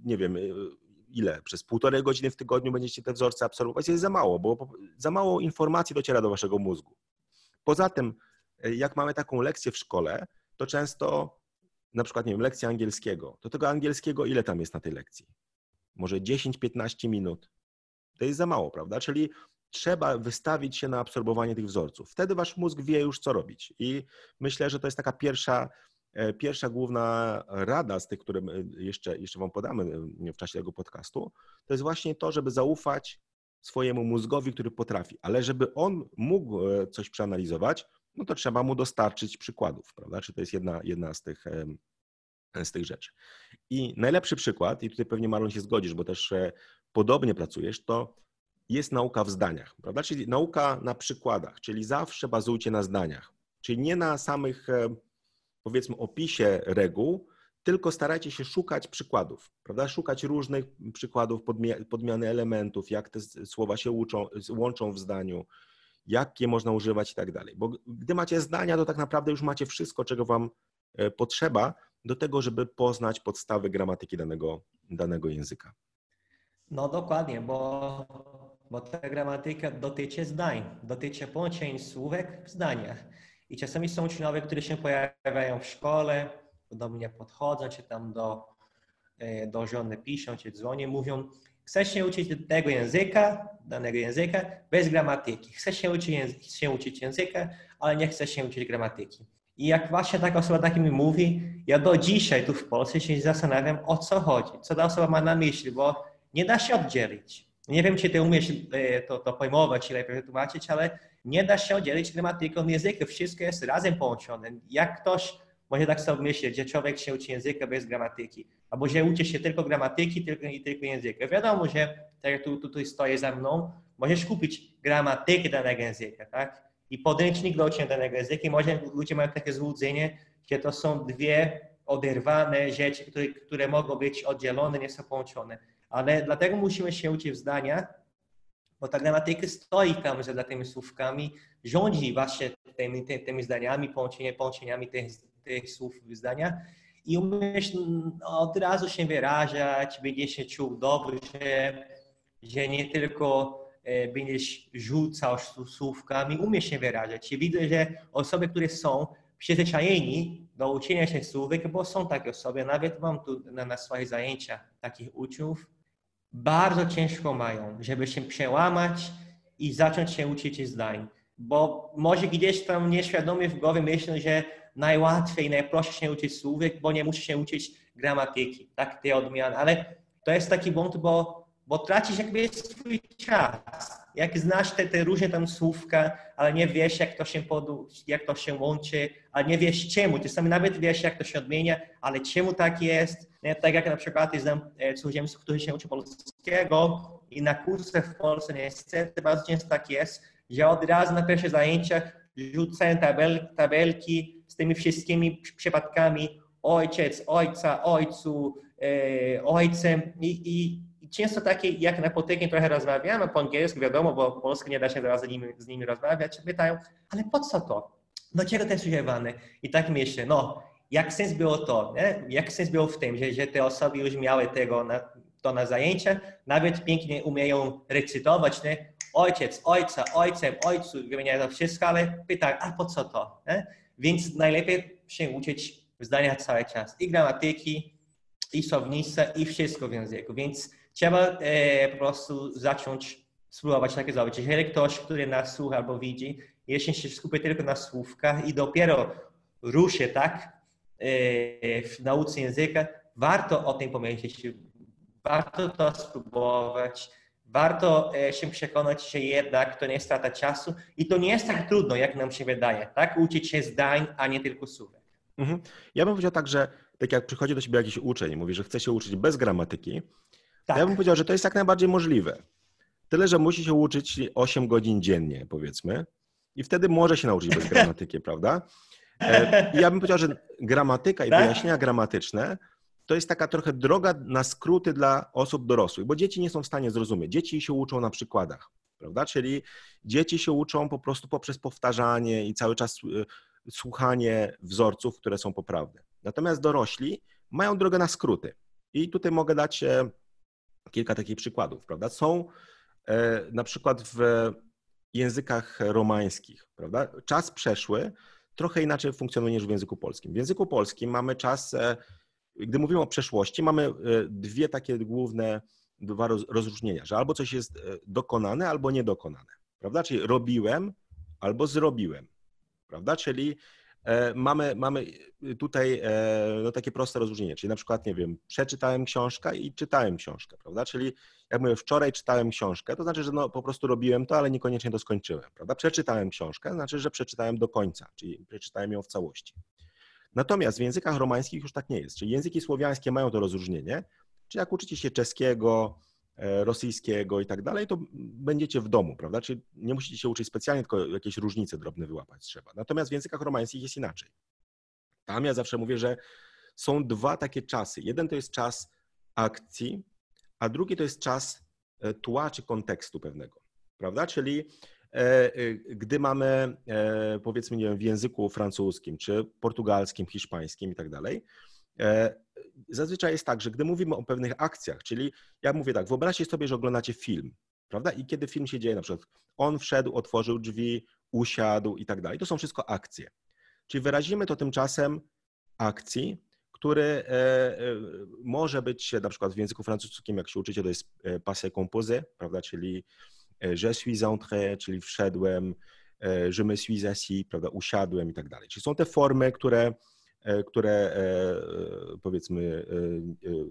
nie wiem, e, ile, przez półtorej godziny w tygodniu będziecie te wzorce absorbować, jest za mało, bo za mało informacji dociera do waszego mózgu. Poza tym, e, jak mamy taką lekcję w szkole, to często, na przykład, nie wiem, lekcja angielskiego, to tego angielskiego ile tam jest na tej lekcji? Może 10-15 minut. To jest za mało, prawda? Czyli trzeba wystawić się na absorbowanie tych wzorców. Wtedy wasz mózg wie już, co robić. I myślę, że to jest taka pierwsza pierwsza główna rada z tych, które jeszcze, jeszcze Wam podamy e, w czasie tego podcastu, to jest właśnie to, żeby zaufać swojemu mózgowi, który potrafi, ale żeby on mógł e, coś przeanalizować, no to trzeba mu dostarczyć przykładów, prawda? Czy to jest jedna, jedna z, tych, z tych rzeczy. I najlepszy przykład, i tutaj pewnie Marlon się zgodzisz, bo też podobnie pracujesz, to jest nauka w zdaniach, prawda? Czyli nauka na przykładach, czyli zawsze bazujcie na zdaniach, czyli nie na samych powiedzmy opisie reguł, tylko starajcie się szukać przykładów, prawda? Szukać różnych przykładów podmiany elementów, jak te słowa się uczą, łączą w zdaniu, jakie można używać i tak dalej. Bo gdy macie zdania, to tak naprawdę już macie wszystko, czego wam e, potrzeba do tego, żeby poznać podstawy gramatyki danego, danego języka. No dokładnie, bo, bo ta gramatyka dotyczy zdań, dotyczy połączeń słówek w zdaniach. I czasami są uczniowie, którzy się pojawiają w szkole, do mnie podchodzą, czy tam do, e, do żony piszą, czy dzwonią, mówią, chcesz się uczyć tego języka, danego języka, bez gramatyki. Chcesz się uczyć, się uczyć języka, ale nie chcesz się uczyć gramatyki. I jak właśnie taka osoba tak mi mówi, ja do dzisiaj tu w Polsce się zastanawiam, o co chodzi, co ta osoba ma na myśli, bo nie da się oddzielić. Nie wiem, czy ty umiesz e, to, to pojmować, czy lepiej wytłumaczyć, ale nie da się oddzielić gramatyką języka. Wszystko jest razem połączone. Jak ktoś może tak sobie myśleć, że człowiek się uczy języka bez gramatyki, albo że uczy się tylko gramatyki tylko, i tylko języka. Wiadomo, że tak jak tu, tutaj stoję za mną, możesz kupić gramatykę danego języka, tak? I podręcznik do uczenia danego języka. I może ludzie mają takie złudzenie, że to są dwie oderwane rzeczy, które, które mogą być oddzielone, nie są połączone. Ale dlatego musimy się uczyć w zdania, bo ta gramatyka stoi tam za tymi słówkami, rządzi właśnie tymi, tymi zdaniami, połączeniami, połączeniami tych, tych słów zdania i umiesz od razu się wyrażać, będziesz się czuł dobrze, że nie tylko e, będziesz rzucał słówkami, umiesz się wyrażać. I widzę, że osoby, które są przyzwyczajeni do uczenia się słówek, bo są takie osoby, nawet mam tu na, na swoich zajęciach takich uczniów, bardzo ciężko mają, żeby się przełamać i zacząć się uczyć zdań. Bo może gdzieś tam nieświadomie w głowie myślą, że najłatwiej, najprościej się uczyć słówek, bo nie musi się uczyć gramatyki, tak, te odmiany. Ale to jest taki błąd, bo, bo tracisz jakby swój czas. Jak znasz te, te różne tam słówka, ale nie wiesz, jak to się podu, jak to się łączy, ale nie wiesz czemu. Sam nawet wiesz, jak to się odmienia, ale czemu tak jest. Nie? Tak jak na przykład znam e, cudzoziemców, którzy się uczą polskiego i na kursach w Polsce niestety bardzo często tak jest, że od razu na pierwszych zajęciach rzucają tabel, tabelki z tymi wszystkimi przypadkami ojciec, ojca, ojcu, e, ojcem i, i, często takie, jak na potykiem trochę rozmawiamy po angielsku, wiadomo, bo polsku nie da się zaraz z nimi, z nimi rozmawiać, pytają, ale po co to? Dlaczego to jest używane? I tak myślę, no, jak sens było to, nie? jak sens było w tym, że, że te osoby już miały tego na, to na zajęcia, nawet pięknie umieją recytować, nie? ojciec, ojca, ojcem, ojcu, wymieniają to wszystko, ale pytają, a po co to? Nie? Więc najlepiej się uczyć zdania cały czas. I gramatyki, i słownictwa, i wszystko w języku. Więc trzeba e, po prostu zacząć spróbować takie zrobić. Jeżeli ktoś, który nas słucha albo widzi, jeśli się skupi tylko na słówkach i dopiero ruszy, tak, e, w nauce języka, warto o tym pomyśleć, warto to spróbować, warto e, się przekonać, że jednak to nie jest strata czasu i to nie jest tak trudno, jak nam się wydaje, tak? Uczyć się zdań, a nie tylko słówek. Mhm. Ja bym powiedział tak, że tak jak przychodzi do siebie jakiś uczeń mówi, że chce się uczyć bez gramatyki, tak. ja bym powiedział, że to jest jak najbardziej możliwe. Tyle, że musi się uczyć 8 godzin dziennie, powiedzmy, i wtedy może się nauczyć bez gramatyki, prawda? E, ja bym powiedział, że gramatyka i tak? wyjaśnienia gramatyczne to jest taka trochę droga na skróty dla osób dorosłych, bo dzieci nie są w stanie zrozumieć. Dzieci się uczą na przykładach, prawda? Czyli dzieci się uczą po prostu poprzez powtarzanie i cały czas y, słuchanie wzorców, które są poprawne. Natomiast dorośli mają drogę na skróty. I tutaj mogę dać e, kilka takich przykładów, prawda? Są e, na przykład w językach romańskich, prawda? Czas przeszły trochę inaczej funkcjonuje niż w języku polskim. W języku polskim mamy czas e, gdy mówimy o przeszłości, mamy e, dwie takie główne dwa rozróżnienia, że albo coś jest dokonane, albo niedokonane, prawda? Czyli robiłem albo zrobiłem, prawda? Czyli mamy, mamy tutaj no, takie proste rozróżnienie, czyli na przykład, nie wiem, przeczytałem książkę i czytałem książkę, prawda? Czyli jak mówię, wczoraj czytałem książkę, to znaczy, że no, po prostu robiłem to, ale niekoniecznie to skończyłem, prawda? Przeczytałem książkę, to znaczy, że przeczytałem do końca, czyli przeczytałem ją w całości. Natomiast w językach romańskich już tak nie jest. Czyli języki słowiańskie mają to rozróżnienie, czy jak uczycie się czeskiego, e, rosyjskiego i tak dalej, to będziecie w domu, prawda? Czyli nie musicie się uczyć specjalnie, tylko jakieś różnice drobne wyłapać trzeba. Natomiast w językach romańskich jest inaczej. Tam ja zawsze mówię, że są dwa takie czasy. Jeden to jest czas akcji, a drugi to jest czas e, tła czy kontekstu pewnego, prawda? Czyli E, e, gdy mamy, e, powiedzmy, nie wiem, w języku francuskim, czy portugalskim, hiszpańskim i tak dalej, zazwyczaj jest tak, że gdy mówimy o pewnych akcjach, czyli ja mówię tak, wyobraźcie sobie, że oglądacie film, prawda? I kiedy film się dzieje, na przykład on wszedł, otworzył drzwi, usiadł i tak dalej, to są wszystko akcje. Czyli wyrazimy to tymczasem akcji, który może być na przykład w języku francuskim, jak się uczycie, to jest passé composé, prawda, czyli E, je suis entré, czyli wszedłem, e, je me suis assis, prawda, usiadłem i tak dalej. Czyli są te formy, które, e, które powiedzmy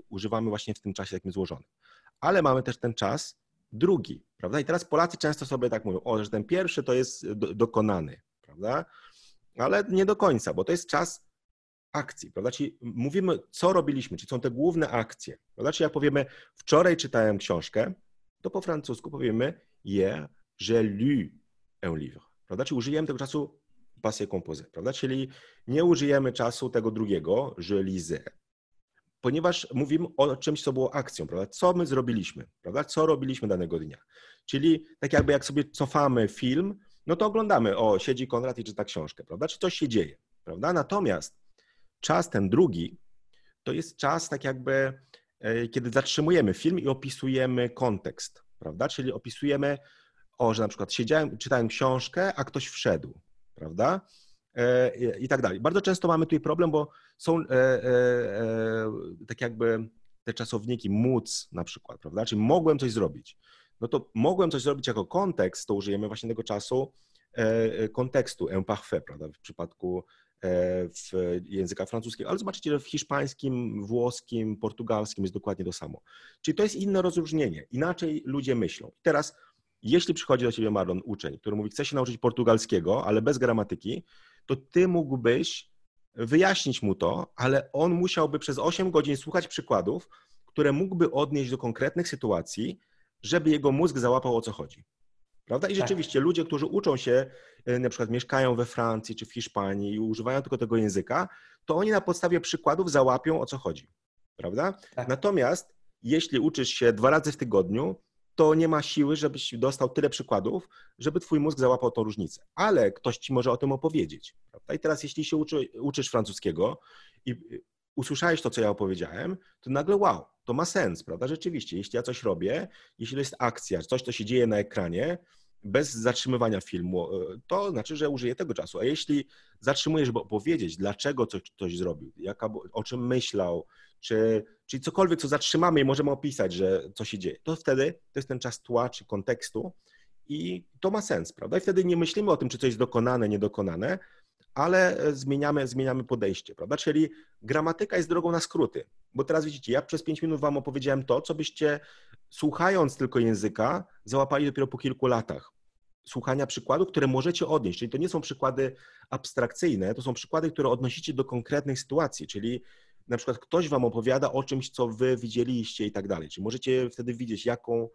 używamy właśnie w tym czasie takim złożonym. Ale mamy też ten czas drugi, prawda? I teraz Polacy często sobie tak mówią, o, że ten pierwszy to jest do, dokonany, prawda? Ale nie do końca, bo to jest czas akcji, prawda? Czyli mówimy, co robiliśmy, czyli są te główne akcje, prawda? Czyli jak powiemy, wczoraj czytałem książkę, to po francusku powiemy hier, j'ai lu un livre. Prawda? Czyli użyjemy tego czasu passé composé, prawda? Czyli nie użyjemy czasu tego drugiego, je lisais, ponieważ mówimy o czymś, co było akcją, prawda? Co my zrobiliśmy, prawda? Co robiliśmy danego dnia. Czyli tak jakby jak sobie cofamy film, no to oglądamy, o, siedzi Konrad i czyta książkę, prawda? Czy coś się dzieje, prawda? Natomiast czas ten drugi to jest czas tak jakby, e, kiedy zatrzymujemy film i opisujemy kontekst, prawda? Czyli opisujemy, o, że na przykład siedziałem, czytałem książkę, a ktoś wszedł, prawda? E, I tak dalej. Bardzo często mamy tutaj problem, bo są e, tak jakby te czasowniki móc na przykład, prawda? Czyli mogłem coś zrobić. No to mogłem coś zrobić jako kontekst, to użyjemy właśnie tego czasu kontekstu, imparfait, prawda? W przypadku w języka francuskiego, ale zobaczycie, że w hiszpańskim, włoskim, portugalskim jest dokładnie to samo. Czyli to jest inne rozróżnienie, inaczej ludzie myślą. Teraz, jeśli przychodzi do ciebie Marlon, uczeń, który mówi, chce się nauczyć portugalskiego, ale bez gramatyki, to ty mógłbyś wyjaśnić mu to, ale on musiałby przez 8 godzin słuchać przykładów, które mógłby odnieść do konkretnych sytuacji, żeby jego mózg załapał o co chodzi. Prawda? I tak. rzeczywiście tak. ludzie, którzy uczą się, e, na przykład mieszkają we Francji czy w Hiszpanii i używają tylko tego języka, to oni na podstawie przykładów załapią o co chodzi. Prawda? Tak. Natomiast jeśli uczysz się dwa razy w tygodniu, to nie ma siły, żebyś dostał tyle przykładów, żeby twój mózg załapał tą różnicę. Ale ktoś ci może o tym opowiedzieć. Prawda? I teraz, jeśli się uczy, uczysz francuskiego i usłyszałeś to, co ja opowiedziałem, to nagle wow, to ma sens, prawda? Rzeczywiście, jeśli ja coś robię, jeśli jest akcja, coś, co się dzieje na ekranie, bez zatrzymywania filmu, e, to znaczy, że użyję tego czasu. A jeśli zatrzymujesz, żeby opowiedzieć, dlaczego coś ktoś zrobił, jaka, o czym myślał, czy, czyli cokolwiek, co zatrzymamy i możemy opisać, że co się dzieje, to wtedy to jest ten czas tła czy kontekstu i to ma sens, prawda? I wtedy nie myślimy o tym, czy coś jest dokonane, niedokonane, ale zmieniamy, zmieniamy podejście, prawda? Czyli gramatyka jest drogą na skróty, bo teraz widzicie, ja przez pięć minut wam opowiedziałem to, co byście słuchając tylko języka załapali dopiero po kilku latach. Słuchania przykładów, które możecie odnieść, czyli to nie są przykłady abstrakcyjne, to są przykłady, które odnosicie do konkretnych sytuacji, czyli na przykład ktoś wam opowiada o czymś, co wy widzieliście i tak dalej. Czyli możecie wtedy widzieć, jaką,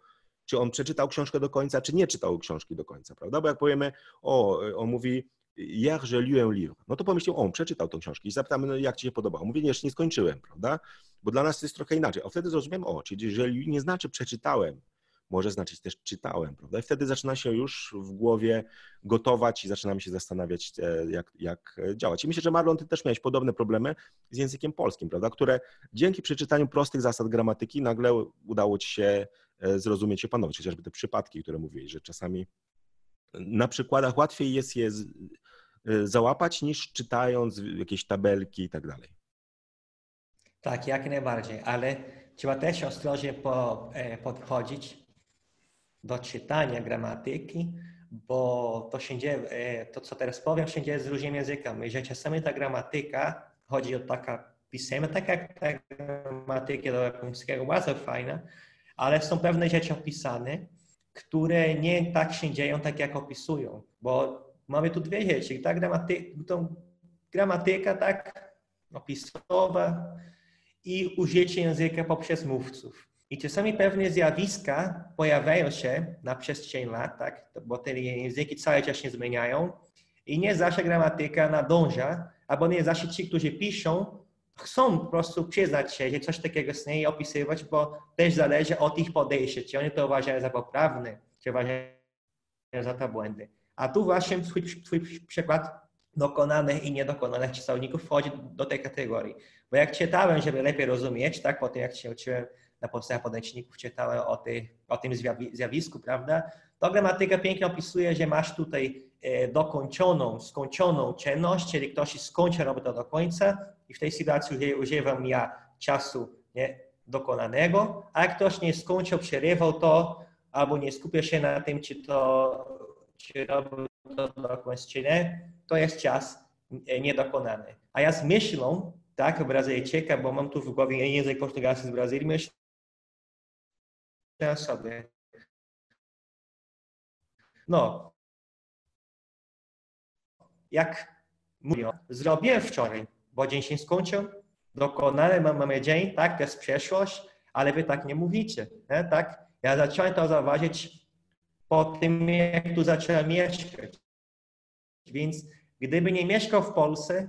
czy on przeczytał książkę do końca, czy nie czytał książki do końca, prawda? Bo jak powiemy, o, on mówi, Hier je un livre. No to pomyślał, o, przeczytał tę książkę i zapytamy, no, jak ci się podobało. Mówię, jeszcze nie skończyłem, prawda? Bo dla nas to jest trochę inaczej. A wtedy zrozumiem, o, czyli jeżeli nie znaczy przeczytałem, może znaczyć też czytałem, prawda? I wtedy zaczyna się już w głowie gotować i zaczynamy się zastanawiać, e, jak, jak działać. I myślę, że Marlon, ty też miałeś podobne problemy z językiem polskim, prawda? Które dzięki przeczytaniu prostych zasad gramatyki nagle udało ci się e, zrozumieć i panować. Chociażby te przypadki, które mówiłeś, że czasami na przykładach łatwiej jest je załapać, niż czytając jakieś tabelki i tak dalej. Tak, jak najbardziej, ale trzeba też ostrożnie po, e, podchodzić do czytania gramatyki, bo to się dzieje, e, to co teraz powiem, się dzieje z różnymi językami, że czasami ta gramatyka, chodzi o taka pisemna, tak jak ta gramatyka do japońskiego, bardzo fajna, ale są pewne rzeczy opisane, które nie tak się dzieją, tak jak opisują, bo mamy tu dwie rzeczy. Ta gramatyka, tą gramatyka tak opisowa i użycie języka poprzez mówców. I czasami pewne zjawiska pojawiają się na przestrzeni lat, tak? bo te języki cały czas się zmieniają i nie zawsze gramatyka nadąża, albo nie zawsze ci, którzy piszą, chcą po prostu przyznać się, że coś takiego istnieje i opisywać, bo też zależy od ich podejścia, czy oni to uważają za poprawne, czy uważają za to błędy. A tu właśnie twój, twój przykład dokonanych i niedokonanych czasowników wchodzi do tej kategorii. Bo jak czytałem, żeby lepiej rozumieć, tak, po tym jak się uczyłem na podstawie podręczników, czytałem o, o tym zjawisku, prawda, to gramatyka pięknie opisuje, że masz tutaj e, dokończoną, skończoną czynność, czyli ktoś skończy to do końca i w tej sytuacji używam ja czasu nie, dokonanego, a jak ktoś nie skończył, przerywał to albo nie skupia się na tym, czy to czy robił to dokądś, czy nie, to jest czas niedokonany. A ja z myślą, tak, Brazylijczyka, bo mam tu w głowie język portugalski z Brazylii, myślę sobie, no, jak mówią, zrobiłem wczoraj, bo dzień się skończył, dokonany mamy dzień, tak, to jest przeszłość, ale wy tak nie mówicie, nie? tak? Ja zacząłem to zauważyć po tym, jak tu zacząłem mieszkać. Więc Gdyby nie mieszkał w Polsce,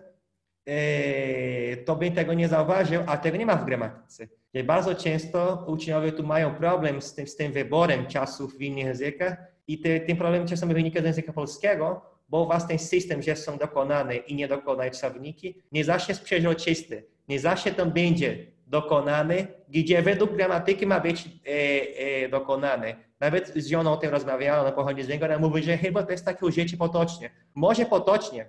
to by tego nie zauważył, a tego nie ma w gramatyce. Że bardzo często uczniowie tu mają problem z tym, z tym wyborem czasów w innych językach i te, ten problem czasami wynika z języka polskiego, bo ten system, że są dokonane i niedokonane czasowniki, nie zawsze jest przeźroczysty. Nie zawsze tam będzie dokonany, gdzie według gramatyki ma być e, e, dokonany. Nawet z żoną o tym rozmawiałem, ona pochodzi z niego, ona mówi, że chyba to jest takie użycie potocznie. Może potocznie,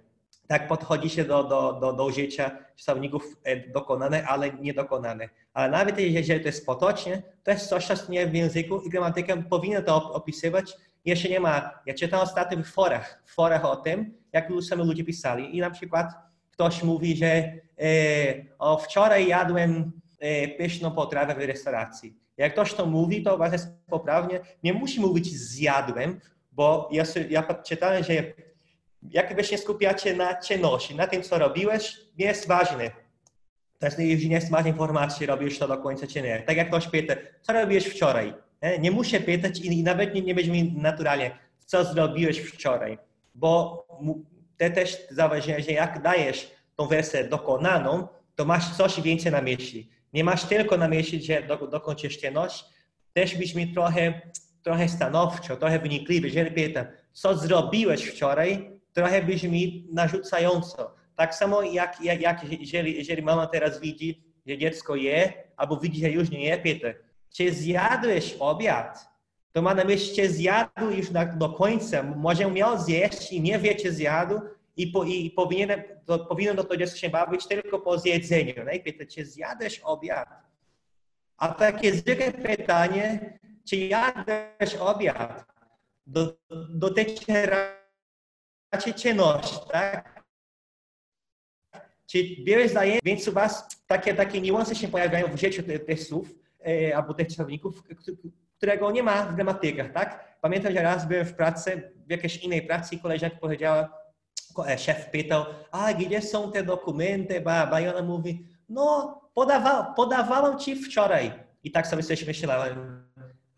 tak podchodzi się do, do, do, do użycia czasowników e, dokonane, ale niedokonane. Ale nawet jeżeli to jest potocznie, to jest coś, co w języku i gramatyka powinna to opisywać. Jeszcze nie ma, ja czytam ostatnio w forach, w forach o tym, jak sami ludzie pisali i na przykład ktoś mówi, że e, o, wczoraj jadłem e, pyszną potrawę w restauracji. Jak ktoś to mówi, to was jest poprawnie. Nie musi mówić zjadłem, bo ja, ja czytałem, że jak wy się skupiacie na czynności, na tym, co robiłeś, nie jest ważne. To jest, już nie informacja, czy robisz to do końca, czy nie. Tak jak ktoś pyta, co robiłeś wczoraj? Nie, nie muszę pytać i nawet nie, nie brzmi naturalnie, co zrobiłeś wczoraj, bo te też zauważyłem, że jak dajesz tą wersję dokonaną, to masz coś więcej na myśli. Nie masz tylko na myśli, że do, dokończysz czynność, też brzmi trochę, trochę stanowczo, trochę wynikliwie. Jeżeli pytam, co zrobiłeś wczoraj, trochę brzmi narzucająco. Tak samo jak, jak, jak jeżeli, jeżeli mama teraz widzi, że dziecko je, albo widzi, że już nie je, pyta, czy zjadłeś obiad? To ma na myśli, czy zjadł już na, do końca. Może miał zjeść i nie wie, czy zjadł i, po, i powinien, to, powinien to dziecko się bawić tylko po zjedzeniu. No i pyta, czy zjadłeś obiad? A takie zwykłe pytanie, czy jadłeś obiad, dotyczy czynność, tak? Czy bierzesz zajęcie, więc u Was takie, takie niuanse się pojawiają w życiu tych, tych słów e, albo tych czasowników, którego nie ma w gramatykach, tak? Pamiętam, że raz byłem w pracy, w jakiejś innej pracy i koleżanka powiedziała, e, szef pytał, a gdzie są te dokumenty, ba, ba, i ona mówi, no podawa, podawałam Ci wczoraj. I tak sobie coś myślałem,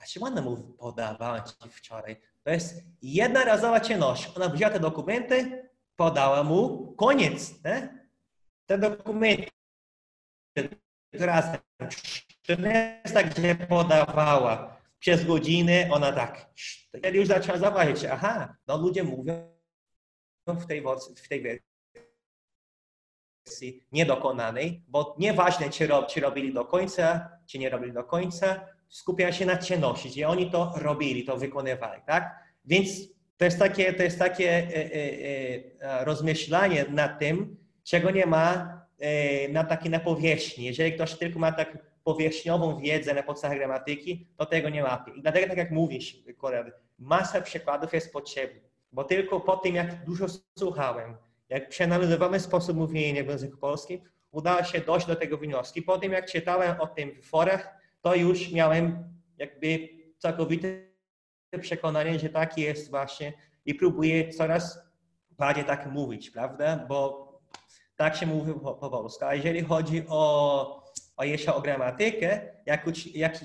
a czy ona mówi, podawałam Ci wczoraj? To jest jednorazowa czynność. Ona wzięła te dokumenty, podała mu, koniec. Nie? Te dokumenty razem. To nie jest tak, że podawała przez godzinę, ona tak. Wtedy już zaczęła zauważyć, aha, no ludzie mówią w tej, w tej wersji niedokonanej, bo nieważne, czy, rob, czy robili do końca, czy nie robili do końca, skupiają się na czynności, gdzie oni to robili, to wykonywali, tak? Więc to jest takie, to jest takie e, e, e, rozmyślanie nad tym, czego nie ma na takiej na powierzchni. Jeżeli ktoś tylko ma tak powierzchniową wiedzę na podstawach gramatyki, to tego nie ma. I dlatego, tak jak mówisz, Korel, masa przykładów jest potrzebna, bo tylko po tym, jak dużo słuchałem, jak przeanalizowałem sposób mówienia w języku polskim, udało się dojść do tego wniosku. Po tym, jak czytałem o tym w forach, to już miałem jakby całkowite przekonanie, że tak jest właśnie i próbuję coraz bardziej tak mówić, prawda? Bo tak się mówi po, po polsku. A jeżeli chodzi o, o jeszcze o gramatykę, jak, jak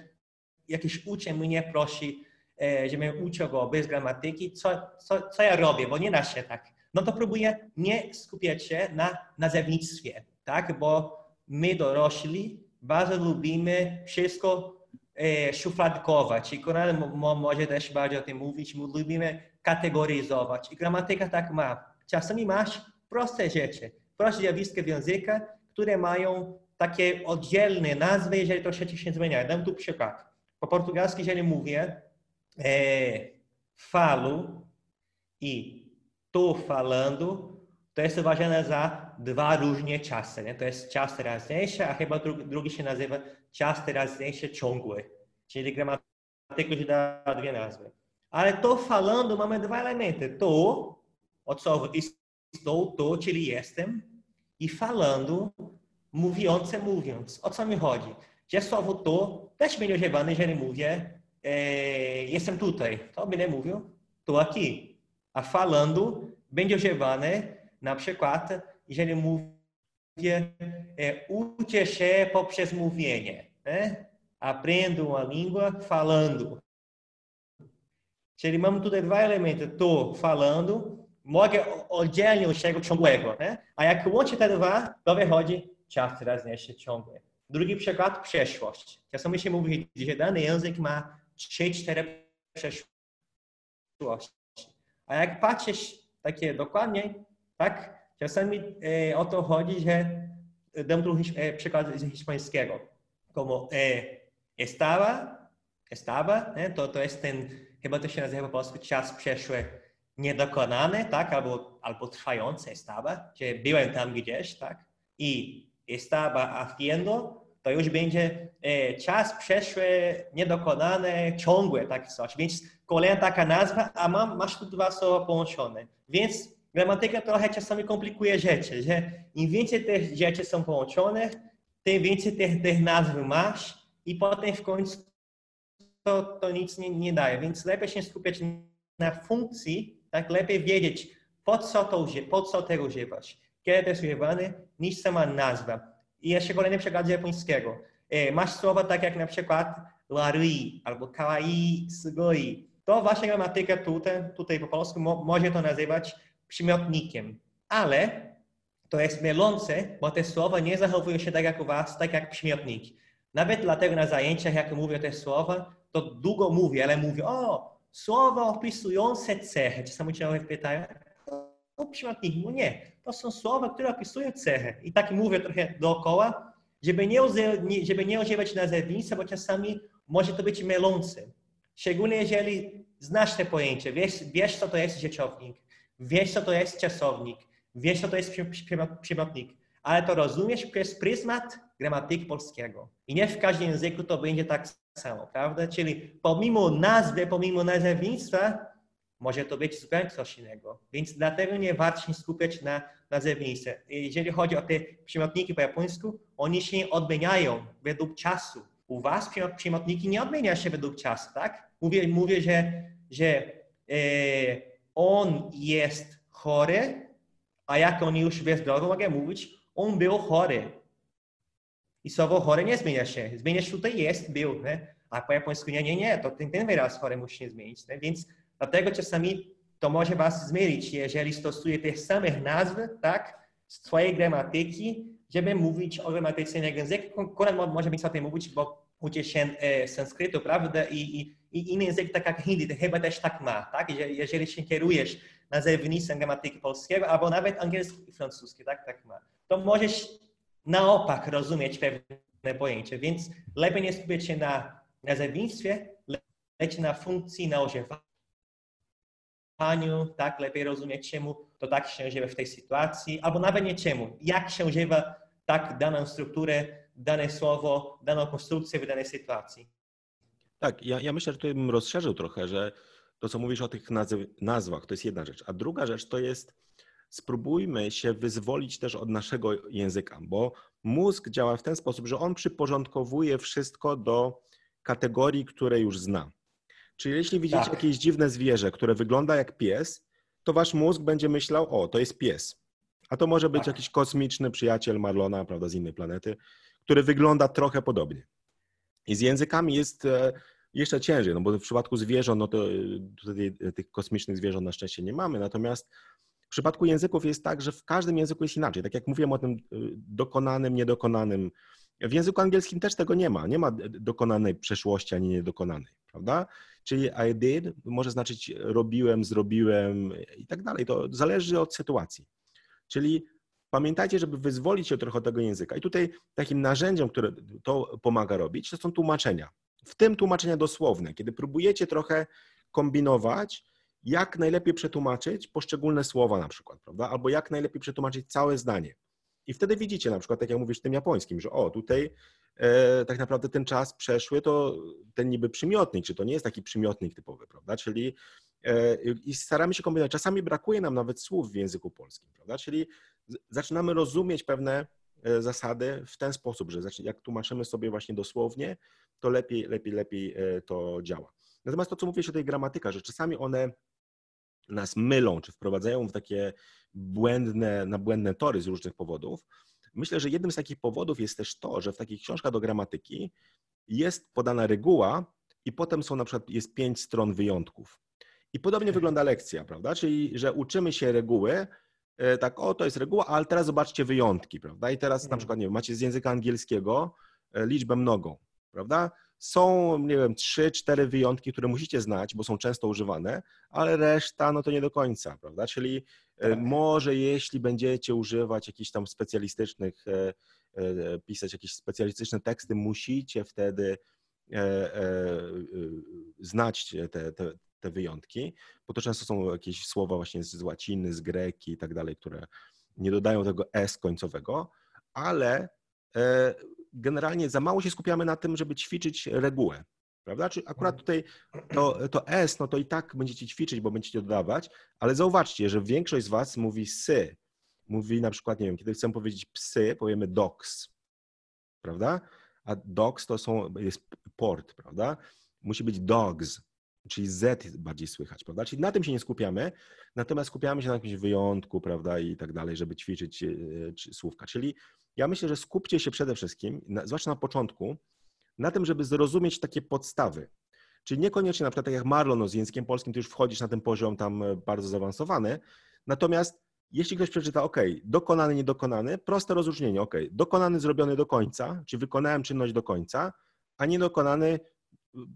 jakiś uczeń mnie prosi, e, żebym uczył go bez gramatyki, co, co, co ja robię, bo nie da się tak. No to próbuję nie skupiać się na nazewnictwie, tak? Bo my dorośli bardzo lubimy wszystko e, szufladkować i Konrad może też bardziej o tym mówić, my lubimy kategoryzować i gramatyka tak ma. Czasami masz proste rzeczy, proste zjawiska w języku, które mają takie oddzielne nazwy, jeżeli troszeczkę się zmienia. Dam tu przykład. Po portugalsku, jeżeli mówię e, falo i tô falando, to jest uważane za dwa różne czasy. Nie? To jest czas teraźniejszy, a chyba drugi, drugi się nazywa czas teraźniejszy ciągły. Czyli gramatyka już da dwie nazwy. Ale to falando mamy dwa elementy. To, od słowa estou, to, czyli jestem, i falando, mówiące, mówiąc. O co mi chodzi? Że słowo to też będzie używane, jeżeli mówię e, jestem tutaj. To będę mówił, to aqui. A falando będzie używane na przykład, jeżeli mówię é, uczę się poprzez mówienie. Né? Aprendo a língua falando. Czyli mamy tutaj dwa elementy. Tô falando, mogę oddzielnie od tego ciągłego, nie? a jak łączę te dwa, to wychodzi czas teraźniejszy ciągły. Drugi przykład, przeszłość. Czasami się mówi, że dany język ma 3-4 przeszłości. A jak patrzysz takie dokładnie, tak, czasami e, o to chodzi, że dam tu e, przykład z hiszpańskiego. Como e, estaba, estaba, nie? To, to jest ten, chyba to się nazywa po polsku czas przeszły niedokonany, tak, albo, albo trwający estaba, że byłem tam gdzieś, tak, i estaba haciendo, to już będzie e, czas przeszły, niedokonany, ciągły, tak coś. Więc kolejna taka nazwa, a mam, masz tu dwa słowa połączone. Więc gramatyka trochę czasami komplikuje rzeczy, że im więcej tych rzeczy są połączone, tym więcej tych, tych nazw masz i potem w końcu to, to nic nie, nie daje. Więc lepiej się skupiać na funkcji, tak lepiej wiedzieć, po co, to, po co tego używać, kiedy to jest używane, niż sama nazwa. I jeszcze kolejny przykład z japońskiego. E, masz słowa tak jak na przykład larui albo kawaii, sugoi. To wasza gramatyka tutaj, tutaj po polsku mo, może to nazywać przymiotnikiem. Ale to jest mylące, bo te słowa nie zachowują się tak jak u was, tak jak przymiotniki. Nawet dlatego na zajęciach, jak mówię te słowa, to długo mówię, ale mówię, o, słowa opisujące cechy. Czasami cię pytają, o przymiotniki. No nie, to są słowa, które opisują cechę. I tak mówię trochę dookoła, żeby nie, żeby nie używać nazewnictwa, bo czasami może to być mylące. Szczególnie jeżeli znasz te pojęcie, wiesz, wiesz co to jest rzeczownik, wiesz co to jest czasownik, wiesz co to jest przymiotnik, ale to rozumiesz przez pryzmat gramatyki polskiego. I nie w każdym języku to będzie tak samo, prawda? Czyli pomimo nazwy, pomimo nazewnictwa, może to być zupełnie coś innego. Więc dlatego nie warto się skupiać na nazewnictwie. Jeżeli chodzi o te przymiotniki po japońsku, oni się odmieniają według czasu. U was przymiotniki nie odmienia się według czasu, tak? Mówię, mówię że, że e, on jest chory, a jak on już wyzdrowiał, mogę mówić, on był chory. I słowo chory nie zmienia się. Zmienia się tutaj jest, był. Nie? A po japońsku nie, nie, nie, to ten, ten wyraz chory musi się zmienić. Nie? Więc dlatego czasami to może was zmylić, jeżeli stosuje tych samych nazw, tak, z twojej gramatyki, żeby mówić o gramatyce innego języka. Akurat może być o tym mówić, bo uczy się e, sanskrytu, prawda, i, i, i inny język, tak jak hindi, to chyba też tak ma, tak, jeżeli, się kierujesz nazewnictwem gramatyki polskiego, albo nawet angielski i francuski, tak, tak ma, to możesz na opak rozumieć pewne pojęcie, więc lepiej nie skupiać się na nazewnictwie, lecz na funkcji, na używaniu, tak, lepiej rozumieć czemu to tak się używa w tej sytuacji, albo nawet nie czemu, jak się używa tak daną strukturę, dane słowo, daną konstrukcję w danej sytuacji. Tak, ja, ja myślę, że tutaj bym rozszerzył trochę, że to, co mówisz o tych nazwach, to jest jedna rzecz. A druga rzecz to jest, spróbujmy się wyzwolić też od naszego języka, bo mózg działa w ten sposób, że on przyporządkowuje wszystko do kategorii, które już zna. Czyli jeśli widzicie tak. jakieś dziwne zwierzę, które wygląda jak pies, to wasz mózg będzie myślał, o, to jest pies. A to może być tak. jakiś kosmiczny przyjaciel Marlona, prawda, z innej planety, który wygląda trochę podobnie. I z językami jest e, jeszcze ciężej, no bo w przypadku zwierząt, no to e, tutaj tych kosmicznych zwierząt na szczęście nie mamy, natomiast w przypadku języków jest tak, że w każdym języku jest inaczej. Tak jak mówiłem o tym e, dokonanym, niedokonanym. W języku angielskim też tego nie ma. Nie ma dokonanej przeszłości ani niedokonanej, prawda? Czyli I did może znaczyć robiłem, zrobiłem i tak dalej. To zależy od sytuacji. Czyli pamiętajcie, żeby wyzwolić się trochę od tego języka. I tutaj takim narzędziem, które to pomaga robić, to są tłumaczenia. W tym tłumaczenia dosłowne, kiedy próbujecie trochę kombinować, jak najlepiej przetłumaczyć poszczególne słowa na przykład, prawda? Albo jak najlepiej przetłumaczyć całe zdanie. I wtedy widzicie na przykład, tak jak mówisz w tym japońskim, że o, tutaj e, tak naprawdę ten czas przeszły, to ten niby przymiotnik, czy to nie jest taki przymiotnik typowy, prawda? Czyli i staramy się kombinować. Czasami brakuje nam nawet słów w języku polskim, prawda? Czyli zaczynamy rozumieć pewne e, zasady w ten sposób, że jak tłumaczymy sobie właśnie dosłownie, to lepiej, lepiej, lepiej e, to działa. Natomiast to, co mówię o tej gramatyka, że czasami one nas mylą, czy wprowadzają w takie błędne, na błędne tory z różnych powodów. Myślę, że jednym z takich powodów jest też to, że w takich książkach do gramatyki jest podana reguła i potem są na przykład, jest pięć stron wyjątków. I podobnie wygląda lekcja, prawda? Czyli, że uczymy się reguły, e, tak, o, to jest reguła, ale teraz zobaczcie wyjątki, prawda? I teraz na Mhm. przykład, nie wiem, macie z języka angielskiego e, liczbę mnogą, prawda? Są, nie wiem, trzy, cztery wyjątki, które musicie znać, bo są często używane, ale reszta, no to nie do końca, prawda? Czyli e, Tak. może jeśli będziecie używać jakichś tam specjalistycznych, pisać jakieś specjalistyczne teksty, musicie wtedy znać te, te, te wyjątki, bo to często są jakieś słowa właśnie z łaciny, z greki i tak dalej, które nie dodają tego s końcowego, ale e, generalnie za mało się skupiamy na tym, żeby ćwiczyć regułę. Prawda? Czy akurat tutaj to, to S, no to i tak będziecie ćwiczyć, bo będziecie dodawać, ale zauważcie, że większość z Was mówi sy. Mówi na przykład, nie wiem, kiedy chcę powiedzieć psy, powiemy dogs, prawda? A dogs to są, jest port, prawda? Musi być dogs, czyli Z bardziej słychać, prawda? Czyli na tym się nie skupiamy, natomiast skupiamy się na jakimś wyjątku, prawda, i tak dalej, żeby ćwiczyć e, słówka. Czyli ja myślę, że skupcie się przede wszystkim, zwłaszcza na początku, na tym, żeby zrozumieć takie podstawy. Czyli niekoniecznie na przykład tak jak Marlon no, z językiem polskim, ty już wchodzisz na ten poziom tam e, bardzo zaawansowany, natomiast jeśli ktoś przeczyta, OK, dokonany, niedokonany, proste rozróżnienie, OK, dokonany, zrobiony do końca, czy wykonałem czynność do końca, a niedokonany,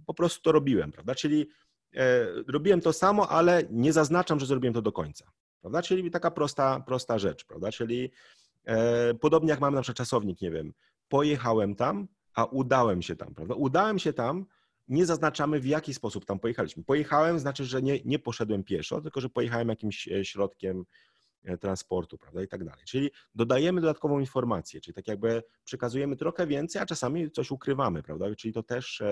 po prostu to robiłem, prawda? Czyli e, robiłem to samo, ale nie zaznaczam, że zrobiłem to do końca, prawda? Czyli taka prosta, prosta rzecz, prawda? Czyli e, podobnie jak mamy na przykład czasownik, nie wiem, pojechałem tam, a udałem się tam, prawda? Udałem się tam, nie zaznaczamy w jaki sposób tam pojechaliśmy. Pojechałem znaczy, że nie, nie poszedłem pieszo, tylko że pojechałem jakimś e, środkiem transportu, prawda, i tak dalej. Czyli dodajemy dodatkową informację, czyli tak jakby przekazujemy trochę więcej, a czasami coś ukrywamy, prawda, czyli to też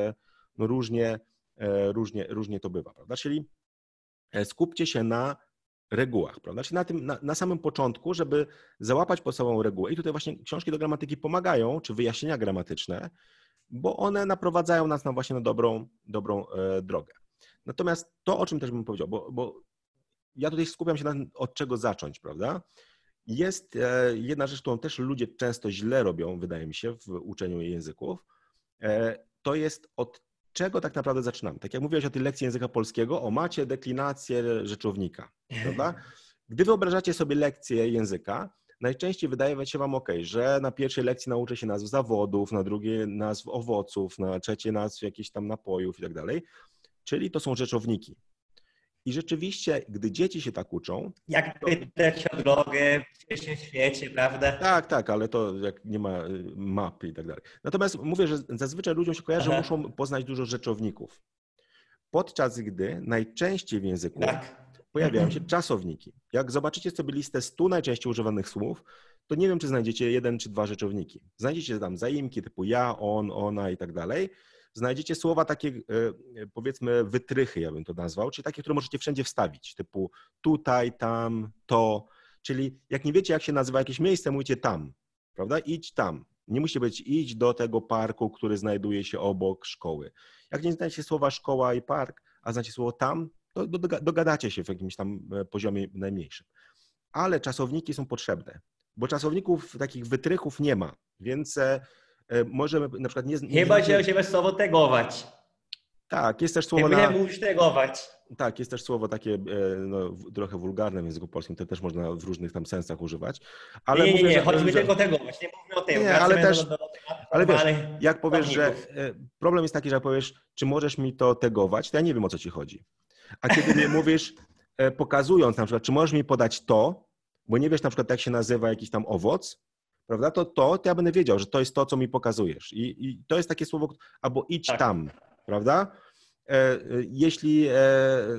no, różnie, e, różnie, różnie to bywa, prawda, czyli e, skupcie się na regułach, prawda, czyli na tym, na, na samym początku, żeby załapać podstawową regułę i tutaj właśnie książki do gramatyki pomagają, czy wyjaśnienia gramatyczne, bo one naprowadzają nas na właśnie na dobrą, dobrą e, drogę. Natomiast to, o czym też bym powiedział, bo, bo ja tutaj skupiam się na tym, od czego zacząć, prawda? Jest jedna rzecz, którą też ludzie często źle robią, wydaje mi się, w uczeniu języków. To jest od czego tak naprawdę zaczynamy. Tak jak mówiłeś o tej lekcji języka polskiego, o macie deklinację rzeczownika, prawda? Gdy wyobrażacie sobie lekcję języka, najczęściej wydaje się Wam ok, że na pierwszej lekcji nauczę się nazw zawodów, na drugiej nazw owoców, na trzeciej nazw jakichś tam napojów i tak dalej. Czyli to są rzeczowniki. I rzeczywiście, gdy dzieci się tak uczą, Jak pytać o drogę w dzisiejszym świecie, prawda? tak, tak, ale to jak nie ma y, map i tak dalej. Natomiast mówię, że zazwyczaj ludziom się kojarzy, że muszą poznać dużo rzeczowników. Podczas gdy najczęściej w języku Tak. pojawiają się czasowniki. Jak zobaczycie sobie listę 100 najczęściej używanych słów, to nie wiem, czy znajdziecie jeden czy dwa rzeczowniki. Znajdziecie tam zaimki typu ja, on, ona i tak dalej. Znajdziecie słowa takie, e, powiedzmy, wytrychy, ja bym to nazwał, czyli takie, które możecie wszędzie wstawić, typu tutaj, tam, to. Czyli jak nie wiecie, jak się nazywa jakieś miejsce, mówicie tam, prawda? Idź tam. Nie musi być idź do tego parku, który znajduje się obok szkoły. Jak nie znacie słowa szkoła i park, a znacie słowo tam, to doga- dogadacie się w jakimś tam e, poziomie najmniejszym. Ale czasowniki są potrzebne, bo czasowników takich wytrychów nie ma, więc e, e, możemy na przykład nie... nie Chyba, że używasz słowo tegować. Tak, jest też słowo na... że musisz tegować. Tak, jest też słowo takie e, no, trochę wulgarne w języku polskim, to też można w różnych tam sensach używać. Ale nie, nie, mówię, nie, że- chodzi mi że- tylko o tegować. Nie mówimy o tym. Nie, ale do- też- do- do tematu ale wiesz, Jak powiesz, że e, problem jest taki, że powiesz, czy możesz mi to tegować, to ja nie wiem o co ci chodzi. A kiedy mi mówisz, e, pokazując na przykład, czy możesz mi podać to, bo nie wiesz na przykład jak się nazywa jakiś tam owoc, prawda, to to, to ja będę wiedział, że to jest to, co mi pokazujesz. I, i to jest takie słowo, albo idź Tak. tam, prawda? E, e, Jeśli e,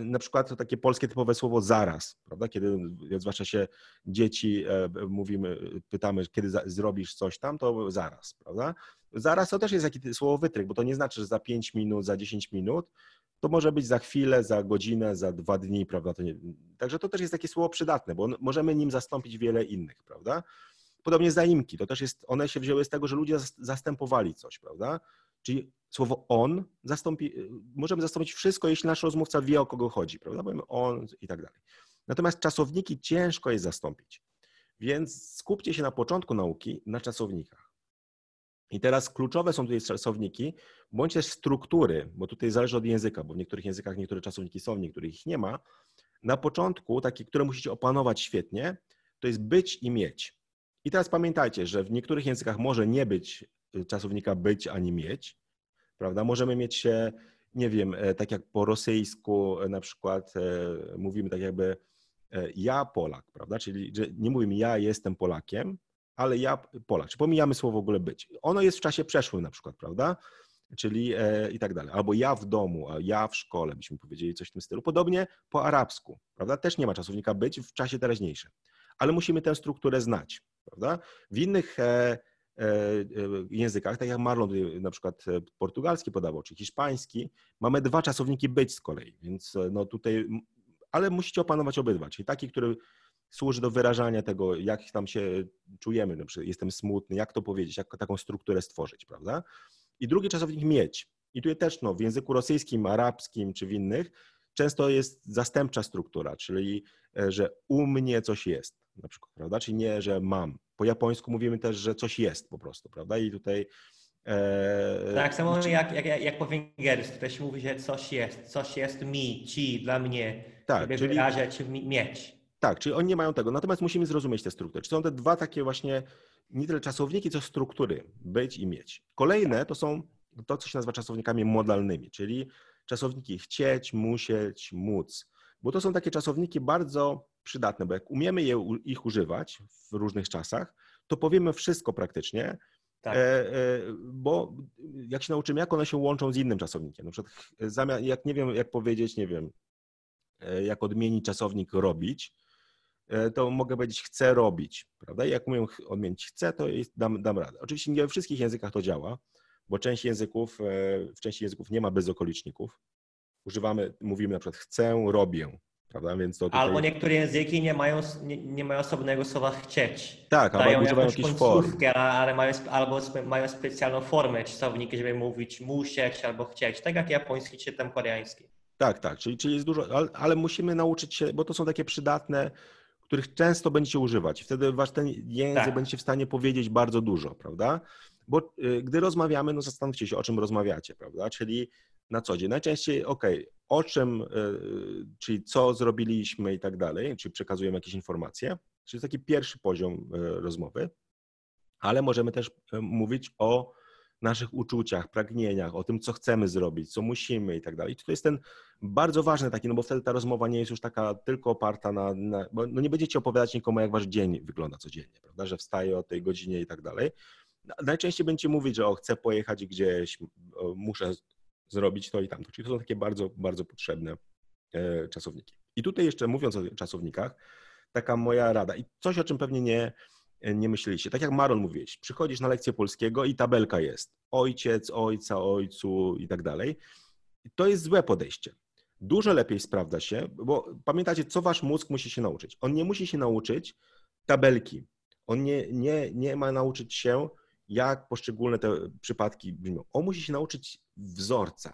na przykład to takie polskie typowe słowo zaraz, prawda, kiedy zwłaszcza się dzieci mówimy, pytamy, kiedy zrobisz coś tam, to zaraz, prawda? Zaraz to też jest jakieś słowo wytrych, bo to nie znaczy, że za 5 minut, za 10 minut, to może być za chwilę, za godzinę, za dwa dni, prawda? To nie, także to też jest takie słowo przydatne, bo możemy nim zastąpić wiele innych, prawda? Podobnie zaimki, to też jest, one się wzięły z tego, że ludzie zas- zastępowali coś, prawda? Czyli słowo on zastąpi, możemy zastąpić wszystko, jeśli nasz rozmówca wie, o kogo chodzi, prawda? Powiemy on i tak dalej. Natomiast czasowniki ciężko jest zastąpić. Więc skupcie się na początku nauki na czasownikach. I teraz kluczowe są tutaj czasowniki, bądź też struktury, bo tutaj zależy od języka, bo w niektórych językach niektóre czasowniki są, w niektórych ich nie ma. Na początku, takie, które musicie opanować świetnie, to jest być i mieć. I teraz pamiętajcie, że w niektórych językach może nie być y, czasownika być ani mieć, prawda? Możemy mieć, nie wiem, e, tak jak po rosyjsku e, na przykład e, mówimy tak jakby ja Polak, prawda? Czyli nie mówimy ja jestem Polakiem, ale ja Polak. Czy pomijamy słowo w ogóle być? Ono jest w czasie przeszłym na przykład, prawda? Czyli i tak dalej. Albo ja w domu, ja w szkole, byśmy powiedzieli coś w tym stylu. Podobnie po arabsku, prawda? Też nie ma czasownika być w czasie teraźniejszym. Ale musimy tę strukturę znać, prawda? W innych E, e, językach, tak jak Marlon na przykład e, portugalski podawał, czy hiszpański, mamy dwa czasowniki być z kolei, więc no tutaj, ale musicie opanować obydwa, czyli taki, który służy do wyrażania tego, jak tam się czujemy, na przykład jestem smutny, jak to powiedzieć, jak taką strukturę stworzyć, prawda? I drugi czasownik mieć. I tutaj też no, w języku rosyjskim, arabskim czy w innych często jest zastępcza struktura, czyli że u mnie coś jest, na przykład, prawda? Czyli nie, że mam, po japońsku mówimy też, że coś jest po prostu, prawda? I tutaj. E, tak samo jak, jak, jak po węgiersku też mówi, że coś jest, coś jest mi, ci, dla mnie, tak, żeby czyli, wyrażać, mieć. Tak, czyli oni nie mają tego. Natomiast musimy zrozumieć te struktury. Czy są te dwa takie właśnie, nie tyle czasowniki, co struktury, być i mieć. Kolejne to są to, co się nazywa czasownikami modalnymi, czyli czasowniki chcieć, musieć, móc. Bo to są takie czasowniki bardzo przydatne, bo jak umiemy je, ich używać w różnych czasach, to powiemy wszystko praktycznie, tak. E, e, bo jak się nauczymy, jak one się łączą z innym czasownikiem. Na przykład, zamiast, jak nie wiem, jak powiedzieć, nie wiem, e, jak odmienić czasownik robić, to mogę powiedzieć chcę robić, prawda? I jak umiem odmienić chcę, to dam, dam radę. Oczywiście nie we wszystkich językach to działa, bo część języków, w części języków nie ma bezokoliczników. Używamy, mówimy na przykład chcę, robię, Prawda? Więc to tutaj... Albo niektóre języki nie mają, nie, nie mają osobnego słowa chcieć. Tak, Dają albo używają jakiejś form. Ale mają, albo mają specjalną formę czasowniki, żeby mówić musieć albo chcieć, tak jak japoński czy tam koreański. Tak, tak, czyli, czyli jest dużo, ale, ale musimy nauczyć się, bo to są takie przydatne, których często będziecie używać. Wtedy wasz ten język tak. będziecie w stanie powiedzieć bardzo dużo, prawda? Bo y, gdy rozmawiamy, no zastanówcie się, o czym rozmawiacie, prawda? Czyli na co dzień. Najczęściej, ok, o czym, e, czyli co zrobiliśmy i tak dalej, czyli przekazujemy jakieś informacje, czyli taki pierwszy poziom e, rozmowy, ale możemy też e, mówić o naszych uczuciach, pragnieniach, o tym, co chcemy zrobić, co musimy i tak dalej. To jest ten bardzo ważny taki, no bo wtedy ta rozmowa nie jest już taka tylko oparta na, na bo no nie będziecie opowiadać nikomu, jak wasz dzień wygląda codziennie, prawda, że wstaje o tej godzinie i tak dalej. Najczęściej będziecie mówić, że o, chcę pojechać gdzieś, muszę zrobić to i tamto. Czyli to są takie bardzo, bardzo potrzebne e, czasowniki. I tutaj jeszcze mówiąc o czasownikach, taka moja rada i coś, o czym pewnie nie, nie myśleliście. Tak jak Maron mówiłeś, przychodzisz na lekcję polskiego i tabelka jest ojciec, ojca, ojcu i tak dalej. To jest złe podejście. Dużo lepiej sprawdza się, bo pamiętacie, co wasz mózg musi się nauczyć. On nie musi się nauczyć tabelki. On nie, nie, nie ma nauczyć się jak poszczególne te przypadki brzmią. On musi się nauczyć wzorca,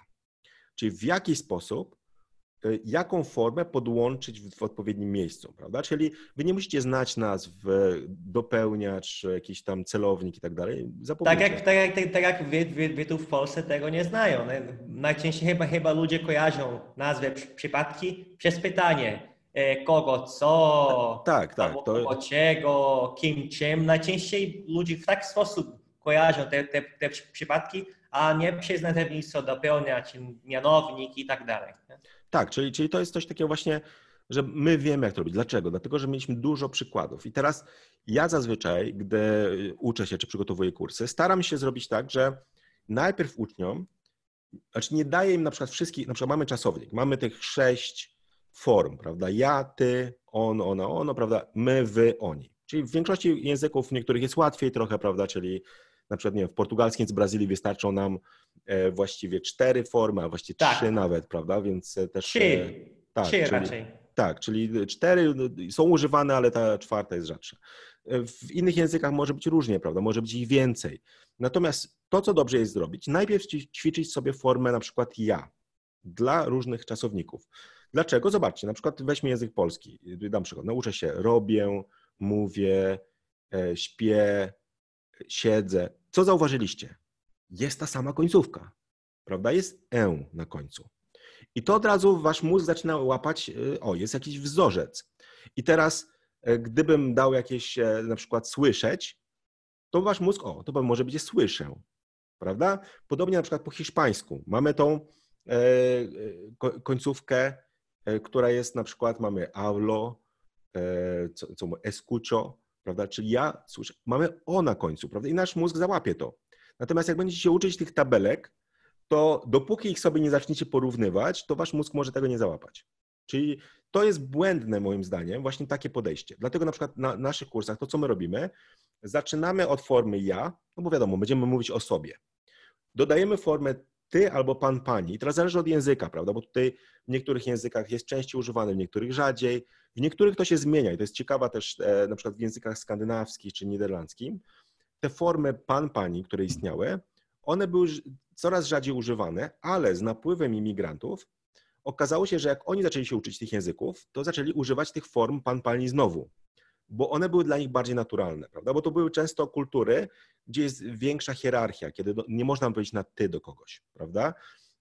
czyli w jaki sposób, e, jaką formę podłączyć w, w odpowiednim miejscu, prawda? Czyli wy nie musicie znać nazw, dopełniacz, jakiś tam celownik i tak dalej. Tak jak, tak jak, tak, tak jak wy, wy, wy, tu w Polsce tego nie znają. Najczęściej chyba, chyba ludzie kojarzą nazwę przypadki przez pytanie e, kogo, co, tak, tak, to... kogo, czego, kim, czym. Najczęściej ludzie w taki sposób kojarzą te, te, te przypadki, a nie przez nazewnictwo dopełniać, mianownik i tak dalej. Tak, czyli, czyli to jest coś takiego właśnie, że my wiemy, jak to robić. Dlaczego? Dlatego, że mieliśmy dużo przykładów. I teraz ja zazwyczaj, gdy uczę się czy przygotowuję kursy, staram się zrobić tak, że najpierw uczniom, znaczy nie daję im na przykład wszystkich, na przykład mamy czasownik, mamy tych sześć form, prawda? Ja, ty, on, ona, ono, prawda? My, wy, oni. Czyli w większości języków, niektórych jest łatwiej trochę, prawda? Czyli na przykład nie wiem, w portugalskim z Brazylii wystarczą nam e, właściwie cztery formy, a właściwie tak. trzy nawet, prawda? Więc e, też. Trzy, e, tak, trzy czyli, raczej. Tak, czyli cztery no, są używane, ale ta czwarta jest rzadsza. W innych językach może być różnie, prawda? Może być ich więcej. Natomiast to, co dobrze jest zrobić, najpierw ćwiczyć sobie formę na przykład ja dla różnych czasowników. Dlaczego? Zobaczcie, na przykład weźmy język polski. Dam przykład. Nauczę się robię, mówię, śpię, siedzę. Co zauważyliście? Jest ta sama końcówka, prawda? Jest e na końcu. I to od razu wasz mózg zaczyna łapać, y, o, jest jakiś wzorzec. I teraz, e, gdybym dał jakieś, e, na przykład słyszeć, to wasz mózg, o, to może być słyszę, prawda? Podobnie na przykład po hiszpańsku. Mamy tą e, końcówkę, która jest na przykład, mamy hablo, co, co escucho, prawda? Czyli ja słyszę, mamy o na końcu, prawda? I nasz mózg załapie to. Natomiast jak będziecie się uczyć tych tabelek, to dopóki ich sobie nie zaczniecie porównywać, to wasz mózg może tego nie załapać. Czyli to jest błędne moim zdaniem, właśnie takie podejście. Dlatego na przykład na naszych kursach to, co my robimy, zaczynamy od formy ja, no bo wiadomo, będziemy mówić o sobie. Dodajemy formę ty albo pan, pani. I teraz zależy od języka, prawda? Bo tutaj w niektórych językach jest częściej używany, w niektórych rzadziej. W niektórych to się zmienia i to jest ciekawa też e, na przykład w językach skandynawskich czy niderlandzkim. Te formy pan, pani, które istniały, one były coraz rzadziej używane, ale z napływem imigrantów okazało się, że jak oni zaczęli się uczyć tych języków, to zaczęli używać tych form pan, pani znowu, bo one były dla nich bardziej naturalne, prawda? Bo to były często kultury, gdzie jest większa hierarchia, kiedy nie można powiedzieć na ty do kogoś, prawda?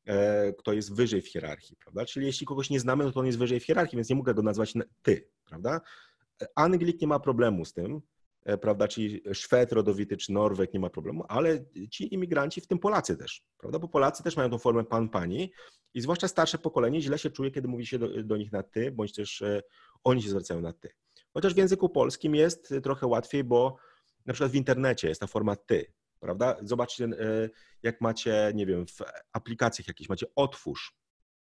E, kto jest wyżej w hierarchii, prawda? Czyli jeśli kogoś nie znamy, no to on jest wyżej w hierarchii, więc nie mogę go nazwać ty, prawda? Anglik nie ma problemu z tym, E, prawda, czyli Szwed rodowity czy Norweg nie ma problemu, ale ci imigranci, w tym Polacy też, prawda, bo Polacy też mają tą formę pan, pani i zwłaszcza starsze pokolenie źle się czuje, kiedy mówi się do, do nich na ty, bądź też e, oni się zwracają na ty. Chociaż w języku polskim jest trochę łatwiej, bo na przykład w internecie jest ta forma ty, prawda? Zobaczcie, e, jak macie, nie wiem, w aplikacjach jakieś macie otwórz,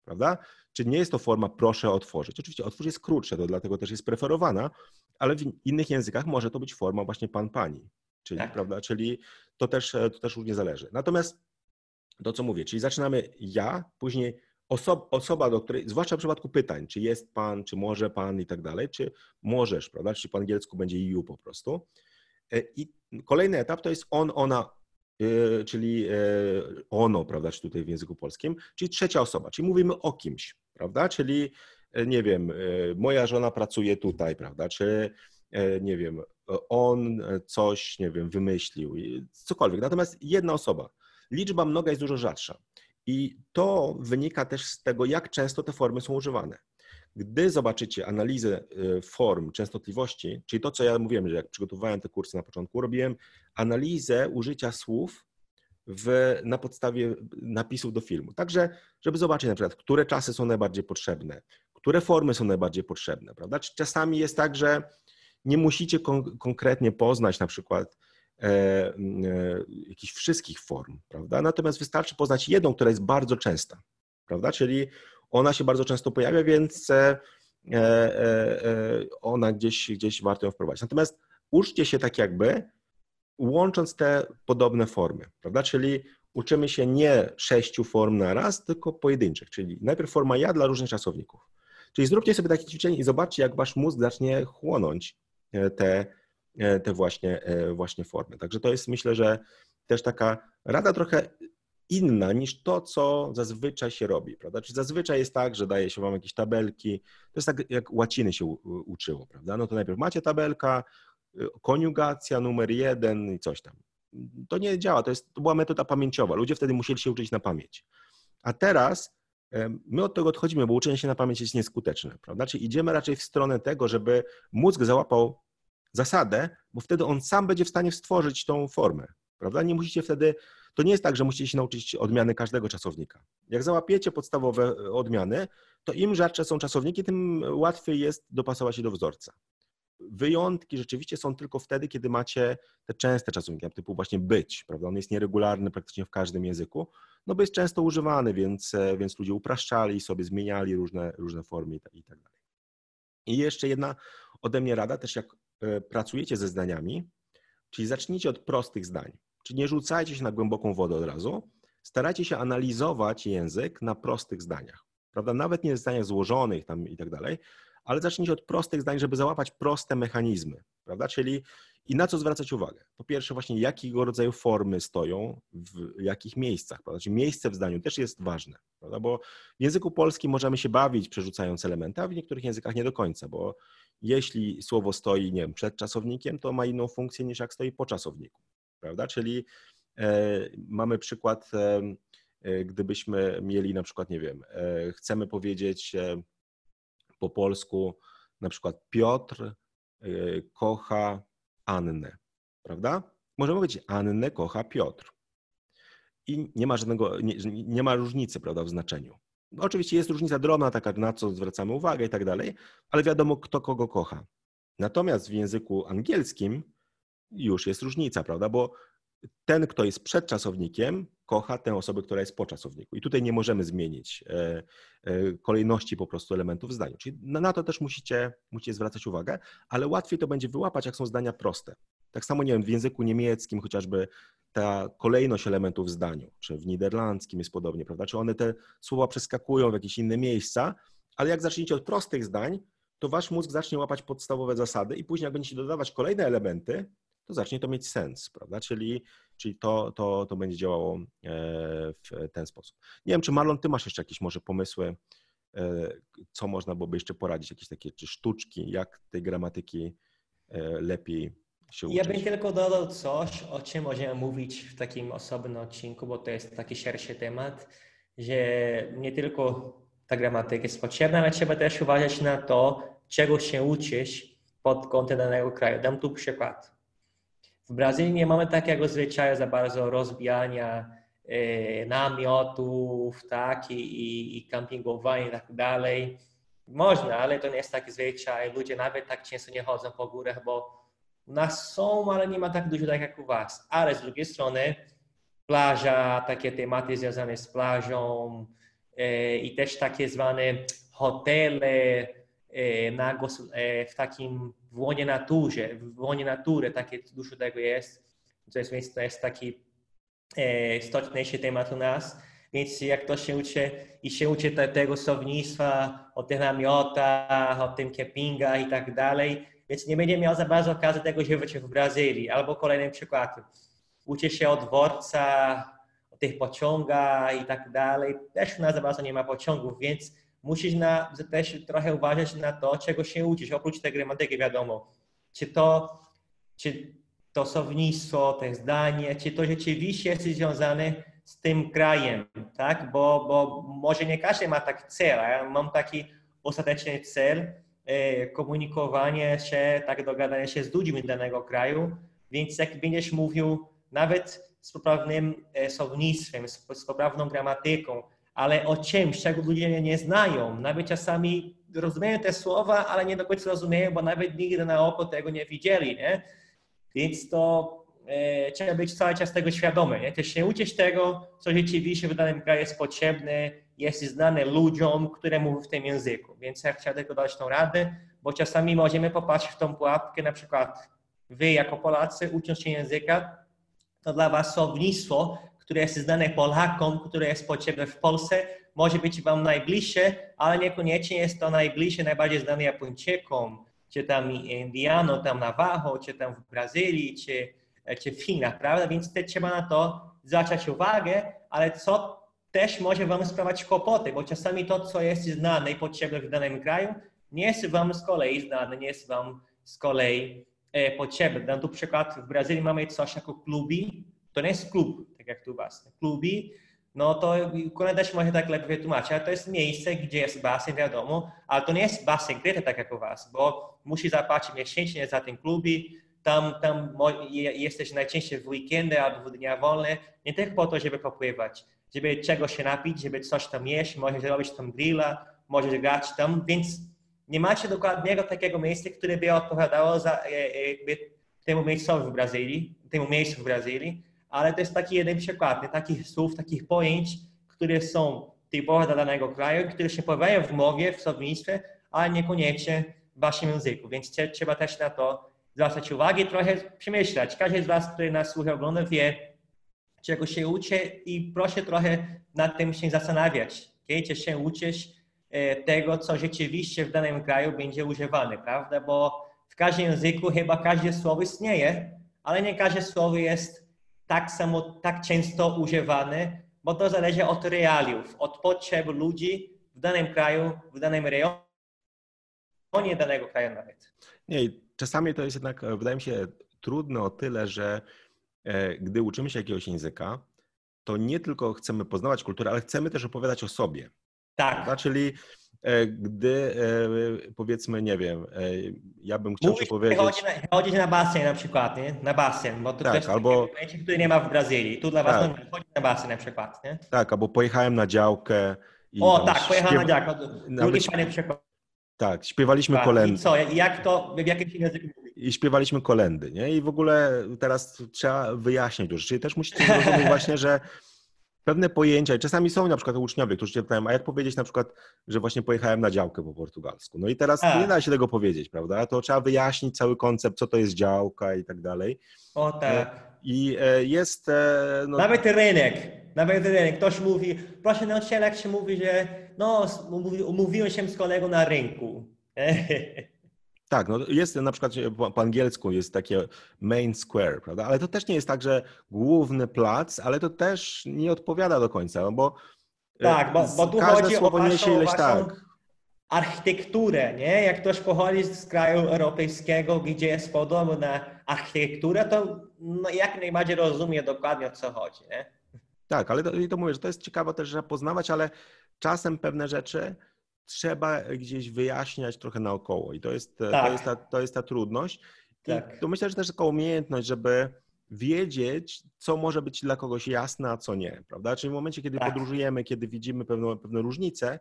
prawda? Czy nie jest to forma proszę otworzyć? Oczywiście otwórz jest krótsze, to dlatego też jest preferowana, ale w innych językach może to być forma właśnie pan, pani, czyli, tak. prawda? Czyli to też, to też różnie zależy. Natomiast to, co mówię, czyli zaczynamy ja, później osoba, osoba, do której, zwłaszcza w przypadku pytań, czy jest pan, czy może pan i tak dalej, czy możesz, prawda? Czy po angielsku będzie you po prostu. E, I kolejny etap to jest on, ona, e, czyli e, ono, prawda, czy tutaj w języku polskim, czyli trzecia osoba, czyli mówimy o kimś, prawda? Czyli nie wiem, moja żona pracuje tutaj, prawda, czy nie wiem, on coś, nie wiem, wymyślił, cokolwiek. Natomiast jedna osoba. Liczba mnoga jest dużo rzadsza. I to wynika też z tego, jak często te formy są używane. Gdy zobaczycie analizę form częstotliwości, czyli to, co ja mówiłem, że jak przygotowywałem te kursy na początku, robiłem analizę użycia słów w, na podstawie napisów do filmu. Także, żeby zobaczyć na przykład, które czasy są najbardziej potrzebne, które formy są najbardziej potrzebne, prawda? Czy czasami jest tak, że nie musicie kon konkretnie poznać na przykład e, e, jakichś wszystkich form, prawda? Natomiast wystarczy poznać jedną, która jest bardzo częsta, prawda? Czyli ona się bardzo często pojawia, więc e, e, e ona gdzieś, gdzieś warto ją wprowadzić. Natomiast uczcie się tak jakby, łącząc te podobne formy, prawda? Czyli uczymy się nie sześciu form na raz, tylko pojedynczych, czyli najpierw forma ja dla różnych czasowników. Czyli zróbcie sobie takie ćwiczenie i zobaczcie, jak wasz mózg zacznie chłonąć te, te właśnie, właśnie formy. Także to jest myślę, że też taka rada trochę inna niż to, co zazwyczaj się robi, prawda? Czyli zazwyczaj jest tak, że daje się wam jakieś tabelki, to jest tak jak łaciny się uczyło, prawda? No to najpierw macie tabelka, koniugacja numer jeden i coś tam. To nie działa, to, jest, to była metoda pamięciowa. Ludzie wtedy musieli się uczyć na pamięć. A teraz My od tego odchodzimy, bo uczenie się na pamięć jest nieskuteczne, prawda? Czyli idziemy raczej w stronę tego, żeby mózg załapał zasadę, bo wtedy on sam będzie w stanie stworzyć tą formę, prawda? Nie musicie wtedy, to nie jest tak, że musicie się nauczyć odmiany każdego czasownika. Jak załapiecie podstawowe odmiany, to im rzadsze są czasowniki, tym łatwiej jest dopasować się do wzorca. Wyjątki rzeczywiście są tylko wtedy, kiedy macie te częste czasowniki, typu właśnie być, prawda? On jest nieregularny praktycznie w każdym języku, no bo jest często używany, więc, więc ludzie upraszczali sobie, zmieniali różne, różne formy i tak dalej. I jeszcze jedna ode mnie rada, też jak e, pracujecie ze zdaniami, czyli zacznijcie od prostych zdań. Czyli nie rzucajcie się na głęboką wodę od razu, starajcie się analizować język na prostych zdaniach. Prawda? Nawet nie zdaniach złożonych tam i tak dalej, ale zacznijcie od prostych zdań, żeby załapać proste mechanizmy, prawda? Czyli i na co zwracać uwagę? Po pierwsze, właśnie jakiego rodzaju formy stoją w jakich miejscach, prawda? Czyli miejsce w zdaniu też jest ważne, prawda? Bo w języku polskim możemy się bawić przerzucając elementy, a w niektórych językach nie do końca, bo jeśli słowo stoi, nie wiem, przed czasownikiem, to ma inną funkcję niż jak stoi po czasowniku. prawda? Czyli e, mamy przykład, e, e, gdybyśmy mieli na przykład, nie wiem, e, chcemy powiedzieć e, po polsku na przykład Piotr e, kocha Annę, prawda? Możemy powiedzieć Annę kocha Piotr. I nie ma żadnego, nie, nie ma różnicy, prawda, w znaczeniu. Oczywiście jest różnica drobna, taka na co zwracamy uwagę i tak dalej, ale wiadomo, kto kogo kocha. Natomiast w języku angielskim już jest różnica, prawda? Bo ten, kto jest przed czasownikiem, kocha tę osobę, która jest po czasowniku. I tutaj nie możemy zmienić e, e, kolejności po prostu elementów w zdaniu. Czyli na to też musicie, musicie zwracać uwagę, ale łatwiej to będzie wyłapać, jak są zdania proste. Tak samo, nie wiem, w języku niemieckim chociażby ta kolejność elementów w zdaniu, czy w niderlandzkim jest podobnie, prawda? Czy one te słowa przeskakują w jakieś inne miejsca, ale jak zaczniecie od prostych zdań, to wasz mózg zacznie łapać podstawowe zasady i później jak będziecie dodawać kolejne elementy, to zacznie to mieć sens, prawda? Czyli, czyli to, to, to będzie działało e, w ten sposób. Nie wiem, czy Marlon, ty masz jeszcze jakieś może pomysły, e, co można byłoby jeszcze poradzić, jakieś takie czy sztuczki, jak tej gramatyki e, lepiej się uczyć? Ja bym tylko dodał coś, o czym możemy mówić w takim osobnym odcinku, bo to jest taki szerszy temat, że nie tylko ta gramatyka jest potrzebna, ale trzeba też uważać na to, czego się uczysz pod kątem danego kraju. Dam tu przykład. W Brazylii nie mamy takiego zwyczaju za bardzo rozbijania e, namiotów, tak, i, i, i kampingowania i tak dalej. Można, ale to nie jest taki zwyczaj. Ludzie nawet tak często nie chodzą po górach, bo u nas są, ale nie ma tak dużo tak jak u was. Ale z drugiej strony plaża, takie tematy związane z plażą e, i też takie zwane hotele na, e, w takim w łonie naturze, w łonie natury, takie dużo tego jest. Więc to jest taki e, istotniejszy temat u nas. Więc jak to się uczy i się uczy te, tego słownictwa, o tych namiotach, o tym kempingach i tak dalej, więc nie będzie miał za bardzo okazji tego uczyć w Brazylii. Albo kolejny przykład. Uczy się o dworcach, o tych pociągach i tak dalej. Też u nas za bardzo nie ma pociągów, więc musisz na, też trochę uważać na to, czego się uczysz, oprócz tej gramatyki, wiadomo. Czy to, czy to słownictwo, te zdanie, czy to rzeczywiście jest związane z tym krajem, tak? Bo, bo może nie każdy ma taki cel, a ja mam taki ostateczny cel, e, komunikowanie się, tak dogadanie się z ludźmi danego kraju, więc jak będziesz mówił nawet z poprawnym e, słownictwem, z, z poprawną gramatyką, ale o czego ludzie nie znają. Nawet czasami rozumieją te słowa, ale nie do końca rozumieją, bo nawet nigdy na oko tego nie widzieli, nie? Więc to e, trzeba być cały czas tego świadomy, nie? Też się uczyć tego, co rzeczywiście w danym kraju jest potrzebne, jest znane ludziom, które mówią w tym języku. Więc ja chciałem tylko dać tą radę, bo czasami możemy popatrzeć w tą pułapkę, na przykład wy jako Polacy ucząc się języka, to dla was słownictwo które jest znane Polakom, które jest potrzebne w Polsce, może być Wam najbliższe, ale niekoniecznie jest to najbliższe, najbardziej znane Japończykom, czy tam Indiano, tam Navajo, czy tam w Brazylii, czy, czy w Chinach, prawda? Więc te trzeba na to zwracać uwagę, ale co też może Wam sprawiać kłopoty, bo czasami to, co jest znane i potrzebne w danym kraju, nie jest Wam z kolei znane, nie jest Wam z kolei e, potrzebne. Tu przykład, w Brazylii mamy coś jako klubi, to nie jest klub, jak tu was, klubi, no to Kuna też może tak lepiej wytłumaczyć, ale to jest miejsce, gdzie jest basen, wiadomo, ale to nie jest basen kryty tak jak u was, bo musi zapłacić miesięcznie za ten klubi, tam, tam jesteś najczęściej w weekendy albo w dnia wolne, nie tylko po to, żeby popływać, żeby czego się napić, żeby coś tam jeść, możesz zrobić tam grilla, możesz grać tam, więc nie macie dokładnego takiego miejsca, które by odpowiadało za e, e, temu miejscowi w Brazylii, temu miejscu w Brazylii, ale to jest taki jeden przykład nie? takich słów, takich pojęć, które są typowe dla danego kraju, które się pojawiają w mowie, w słownictwie, ale niekoniecznie w waszym języku, więc trzeba też na to zwracać uwagę i trochę przemyśleć. Każdy z was, który nas słucha, ogląda, wie, czego się uczy i proszę trochę nad tym się zastanawiać. Okay? Czy się uczysz e, tego, co rzeczywiście w danym kraju będzie używane, prawda? Bo w każdym języku chyba każde słowo istnieje, ale nie każde słowo jest tak samo, tak często używane, bo to zależy od realiów, od potrzeb ludzi w danym kraju, w danym rejonie danego kraju nawet. Nie, czasami to jest jednak, wydaje mi się, trudne o tyle, że e, gdy uczymy się jakiegoś języka, to nie tylko chcemy poznawać kulturę, ale chcemy też opowiadać o sobie. Tak. Prawda? Czyli e, gdy e, powiedzmy, nie wiem, ja bym chciał Mówisz, powiedzieć... Chodzi na, chodzi na basen na przykład, nie? Na basen, bo to Tak, też albo- pojęcie, które nie ma w Brazylii. Tu dla was Tak. chodzi na basen na przykład, nie? Tak, albo pojechałem na działkę i O tak, pojechałem na śpiew- działkę. Drugi fajny przykład. Tak, śpiewaliśmy Tak. I kolendy. co, jak to, w jakim języku? I śpiewaliśmy kolendy, nie? I w ogóle teraz trzeba wyjaśnić dużo. Czyli też musicie zrozumieć właśnie, że pewne pojęcia, i czasami są na przykład uczniowie, którzy cię pytają, a jak powiedzieć na przykład, że właśnie pojechałem na działkę po portugalsku. No i teraz Tak. nie da się tego powiedzieć, prawda? To trzeba wyjaśnić cały koncept, co to jest działka i tak dalej. O tak. I e, jest... e, No, Nawet rynek, nawet rynek. Ktoś mówi, proszę nauczyciela, jak się mówi, że no, umówi- umówiłem się z kolegą na rynku. Tak, no jest na przykład po, po angielsku jest takie main square, prawda? Ale to też nie jest tak, że główny plac, ale to też nie odpowiada do końca, no bo e, Tak, bo, bo tu każde chodzi o słowo niesie waszą, ileś waszą tak. architekturę, nie? Jak ktoś pochodzi z kraju europejskiego, gdzie jest podobna architektura, to no, jak najbardziej rozumie dokładnie o co chodzi, nie? Tak, ale to, i to mówię, że to jest ciekawe też, że poznawać, ale czasem pewne rzeczy trzeba gdzieś wyjaśniać trochę naokoło i to jest, to Tak. jest, ta, to jest ta trudność. I Tak. to myślę, że też taka umiejętność, żeby wiedzieć, co może być dla kogoś jasne, a co nie, prawda? Czyli w momencie, kiedy Tak. podróżujemy, kiedy widzimy pewne, pewne różnice,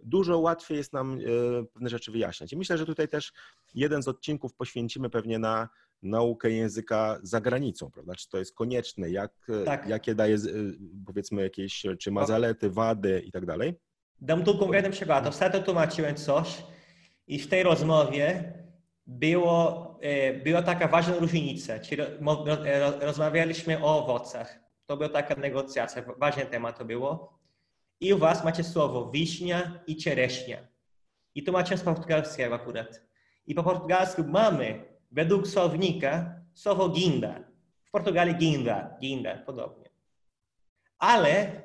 dużo łatwiej jest nam e, pewne rzeczy wyjaśniać. I myślę, że tutaj też jeden z odcinków poświęcimy pewnie na naukę języka za granicą, prawda? Czy to jest konieczne, jak, e, Tak. jakie daje, e, powiedzmy, jakieś, czy ma zalety, wady i tak dalej. Dam tu konkretny przykład. Ostatnio tłumaczyłem coś i w tej rozmowie było, e, była taka ważna różnica. Czyli e, ro- rozmawialiśmy o owocach. To była taka negocjacja, ważny temat to było. I u was macie słowo wiśnia i czereśnia. I tłumaczyłem z portugalskiego akurat. I po portugalsku mamy, według słownika, słowo ginda. W Portugalii ginda, ginda, podobnie. Ale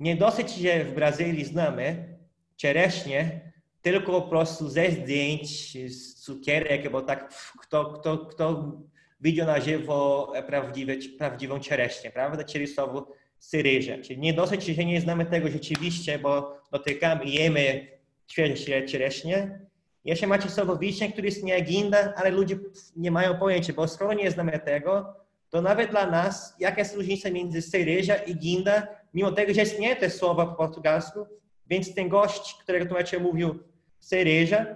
nie dosyć, że w Brazylii znamy czereśnie tylko po prostu ze zdjęć, z cukierek, bo tak kto, kto, kto widział na żywo prawdziwe, prawdziwą czereśnię, prawda? Czyli słowo syryże. Czyli nie dosyć, że nie znamy tego rzeczywiście, bo dotykamy i jemy świeże czereśnie. Jeszcze macie słowo wiśnie, które jest nie ginda, ale ludzie nie mają pojęcia, bo skoro nie znamy tego, to nawet dla nas, jaka jest różnica między cereja i ginda, mimo tego, że istnieje te słowa po portugalsku, więc ten gość, którego tłumaczyłem, mówił cereja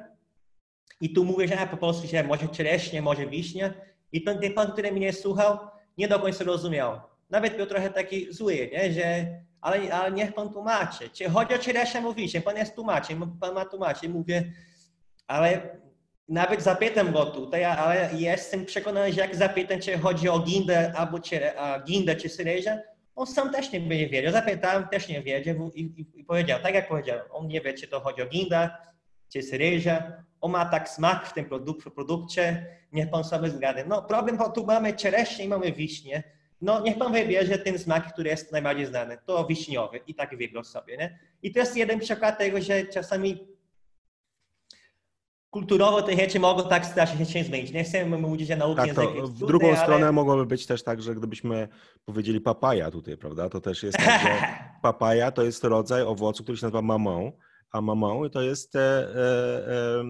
i tu mówię, że po polsku że może czereśnie, może wiśnia i ten, ten pan, który mnie słuchał, nie do końca rozumiał. Nawet był trochę taki zły, nie? że ale, ale niech pan tłumaczy. Czy chodzi o czereśnie, mówi się, pan jest tłumaczem, pan ma tłumaczyć. Mówię, ale nawet zapytam go tutaj, ale jestem przekonany, że jak zapytam, czy chodzi o gindę albo czere, a gindę czy syreżę, on sam też nie będzie wiedział. Zapytałem, też nie wiedział i, i, i powiedział, tak jak powiedziałem, on nie wie, czy to chodzi o gindę, czy syreżę. On ma tak smak w tym produk produkcie, niech pan sobie zgadnie. No problem, bo tu mamy czereśnie i mamy wiśnie. No niech pan wybierze ten smak, który jest najbardziej znany. To wiśniowy i tak wygląda sobie, nie? I to jest jeden przykład tego, że czasami kulturowo te rzeczy mogą tak strasznie się zmienić. Nie chcemy mówić, że nauka Tak, to w drugą stronę mogłoby być też tak, że gdybyśmy powiedzieli papaja tutaj, prawda? To też jest tak, że papaja to jest rodzaj owocu, który się nazywa mamą, a mamą to jest e, e, e,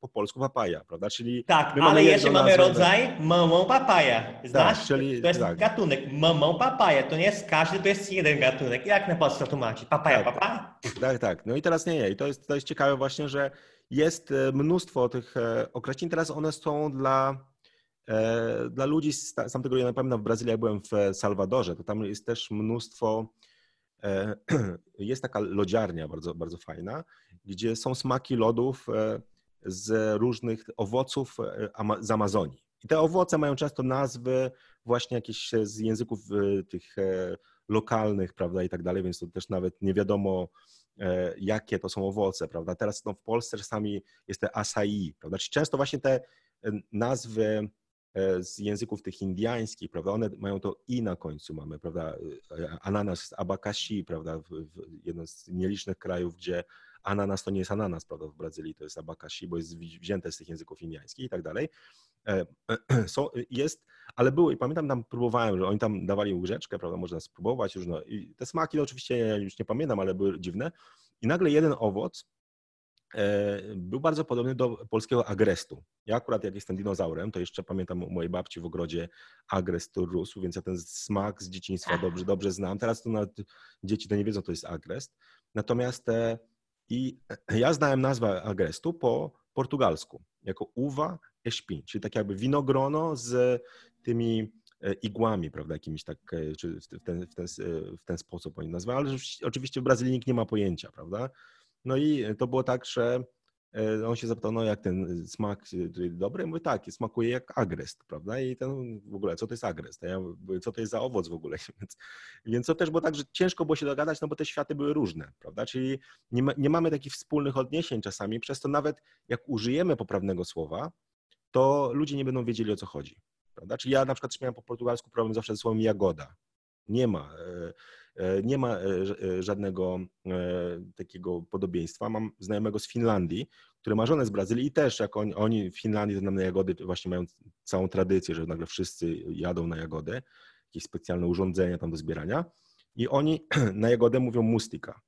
po polsku papaja, prawda? Czyli Tak, ale jeszcze mamy rodzaj mamą papaja. Znasz? czyli- to jest tak. gatunek mamą papaja. To nie jest każdy, to jest jeden gatunek. Jak na polsku tłumaczyć? Papaja, Tak. papaja? Tak, tak. No i teraz nie, nie. I to jest, to jest ciekawe właśnie, że jest e, mnóstwo tych e, określeń. Teraz one są dla, e, dla ludzi z ta- z tamtego, ja pamiętam w Brazylii, jak byłem w Salwadorze, to tam jest też mnóstwo, jest taka lodziarnia bardzo, bardzo fajna, gdzie są smaki lodów z różnych owoców z Amazonii. I te owoce mają często nazwy właśnie jakieś z języków tych lokalnych, prawda, i tak dalej, więc to też nawet nie wiadomo, jakie to są owoce, prawda. Teraz no, w Polsce czasami jest te acai, prawda, czyli często właśnie te e, nazwy e, z języków tych indiańskich, prawda, one mają to i na końcu mamy, prawda, e, ananas, abakashi, prawda, w, w jednym z nielicznych krajów, gdzie ananas to nie jest ananas, prawda, w Brazylii to jest abacaxi, bo jest wzięte z tych języków indiańskich i tak dalej. E, są, jest, ale było i pamiętam tam próbowałem, że oni tam dawali łyżeczkę, prawda, można spróbować różne i te smaki no, oczywiście ja już nie pamiętam, ale były dziwne i nagle jeden owoc e, był bardzo podobny do polskiego agrestu. Ja akurat jak jestem dinozaurem, to jeszcze pamiętam u mojej babci w ogrodzie agrest rósł, więc ja ten smak z dzieciństwa dobrze, dobrze znam. Teraz to nawet dzieci to nie wiedzą, to jest agrest. Natomiast e, i ja znałem nazwę agrestu po portugalsku, jako uwa eśpin, czyli tak jakby winogrono z tymi e, igłami, prawda, jakimiś tak, e, czy w ten, w ten, w ten sposób oni nazywają, ale oczywiście w Brazylii nikt nie ma pojęcia, prawda. No i to było tak, że E, on się zapytał, no jak ten smak y, dobry? Ja mówię, tak, smakuje jak agrest, prawda? I ten w ogóle, co to jest agrest? Ja co to jest za owoc w ogóle? Więc, więc to też było tak, że ciężko było się dogadać, no bo te światy były różne, prawda? Czyli nie, ma, nie mamy takich wspólnych odniesień czasami, przez to nawet jak użyjemy poprawnego słowa, to ludzie nie będą wiedzieli o co chodzi, prawda? Czyli ja na przykład miałem po portugalsku problem zawsze ze słowem jagoda. Nie ma. E, e, nie ma e, żadnego takiego podobieństwa. Mam znajomego z Finlandii, który ma żonę z Brazylii i też jak oni, oni w Finlandii na jagody właśnie mają całą tradycję, że nagle wszyscy jadą na jagody, jakieś specjalne urządzenia tam do zbierania i oni na jagodę mówią mustika.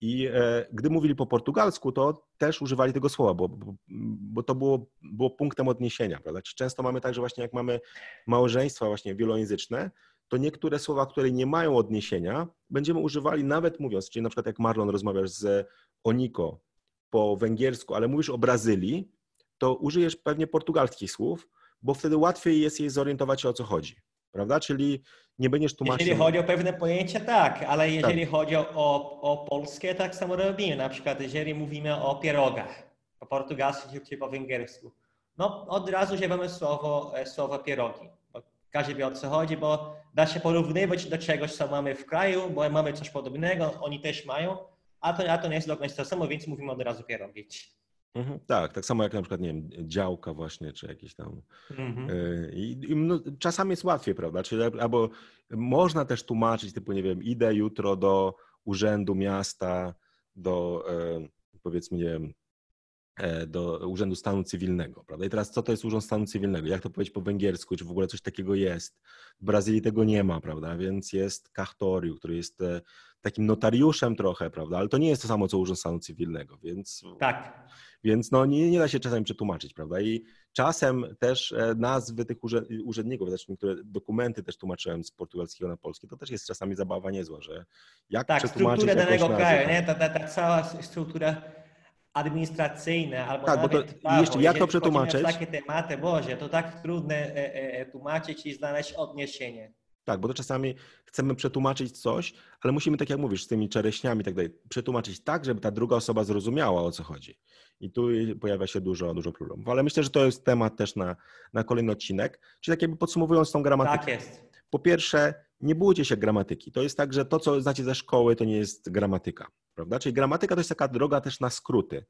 I e, gdy mówili po portugalsku, to też używali tego słowa, bo, bo, bo to było, było punktem odniesienia. Prawda? Często mamy tak, że właśnie jak mamy małżeństwa właśnie wielojęzyczne, to niektóre słowa, które nie mają odniesienia, będziemy używali nawet mówiąc, czyli na przykład jak Marlon rozmawiasz z Oniko po węgiersku, ale mówisz o Brazylii, to użyjesz pewnie portugalskich słów, bo wtedy łatwiej jest jej zorientować się o co chodzi. Prawda? Czyli nie będziesz tłumaczył. Jeżeli chodzi o pewne pojęcia, tak, ale jeżeli tak. chodzi o, o polskie, tak samo robimy. Na przykład, jeżeli mówimy o pierogach po portugalsku czy po węgiersku, no od razu używamy słowo, e, słowo pierogi każdy wie o co chodzi, bo da się porównywać do czegoś, co mamy w kraju, bo mamy coś podobnego, oni też mają, a to, a to nie jest dokładnie to samo, więc mówimy od razu pierogić. Mhm, tak, tak samo jak na przykład, nie wiem, działka właśnie, czy jakieś tam. Mhm. Y, I, i no, czasami jest łatwiej, prawda? Czyli, albo można też tłumaczyć, typu, nie wiem, idę jutro do urzędu miasta, do e, powiedzmy, nie wiem, E, do Urzędu Stanu Cywilnego. Prawda? I teraz co to jest Urząd Stanu Cywilnego? Jak to powiedzieć po węgiersku? Czy w ogóle coś takiego jest? W Brazylii tego nie ma, prawda? Więc jest Cartório, który jest e, takim notariuszem trochę, prawda? Ale to nie jest to samo, co Urząd Stanu Cywilnego, więc... Tak. Więc no, nie, nie da się czasami przetłumaczyć, prawda? I czasem też e, nazwy tych urzędników, zresztą niektóre dokumenty też tłumaczyłem z portugalskiego na polski, to też jest czasami zabawa niezła, że jak tak, przetłumaczyć strukturę danego kraju, nie? Ta, ta, ta cała struktura administracyjne albo tak, nawet bo to, prawo, jeszcze, jak to przetłumaczyć? takie tematy, Boże, to tak trudne e, e, e, tłumaczyć i znaleźć odniesienie. Tak, bo to czasami chcemy przetłumaczyć coś, ale musimy, tak jak mówisz, z tymi czereśniami i tak dalej, przetłumaczyć tak, żeby ta druga osoba zrozumiała, o co chodzi. I tu pojawia się dużo, dużo problemów. Ale myślę, że to jest temat też na, na kolejny odcinek. Czyli tak jakby podsumowując tą gramatykę. Tak jest. Po pierwsze, nie bójcie się gramatyki. To jest tak, że to, co znacie ze szkoły, to nie jest gramatyka prawda? Czyli gramatyka to jest taka droga też na skróty,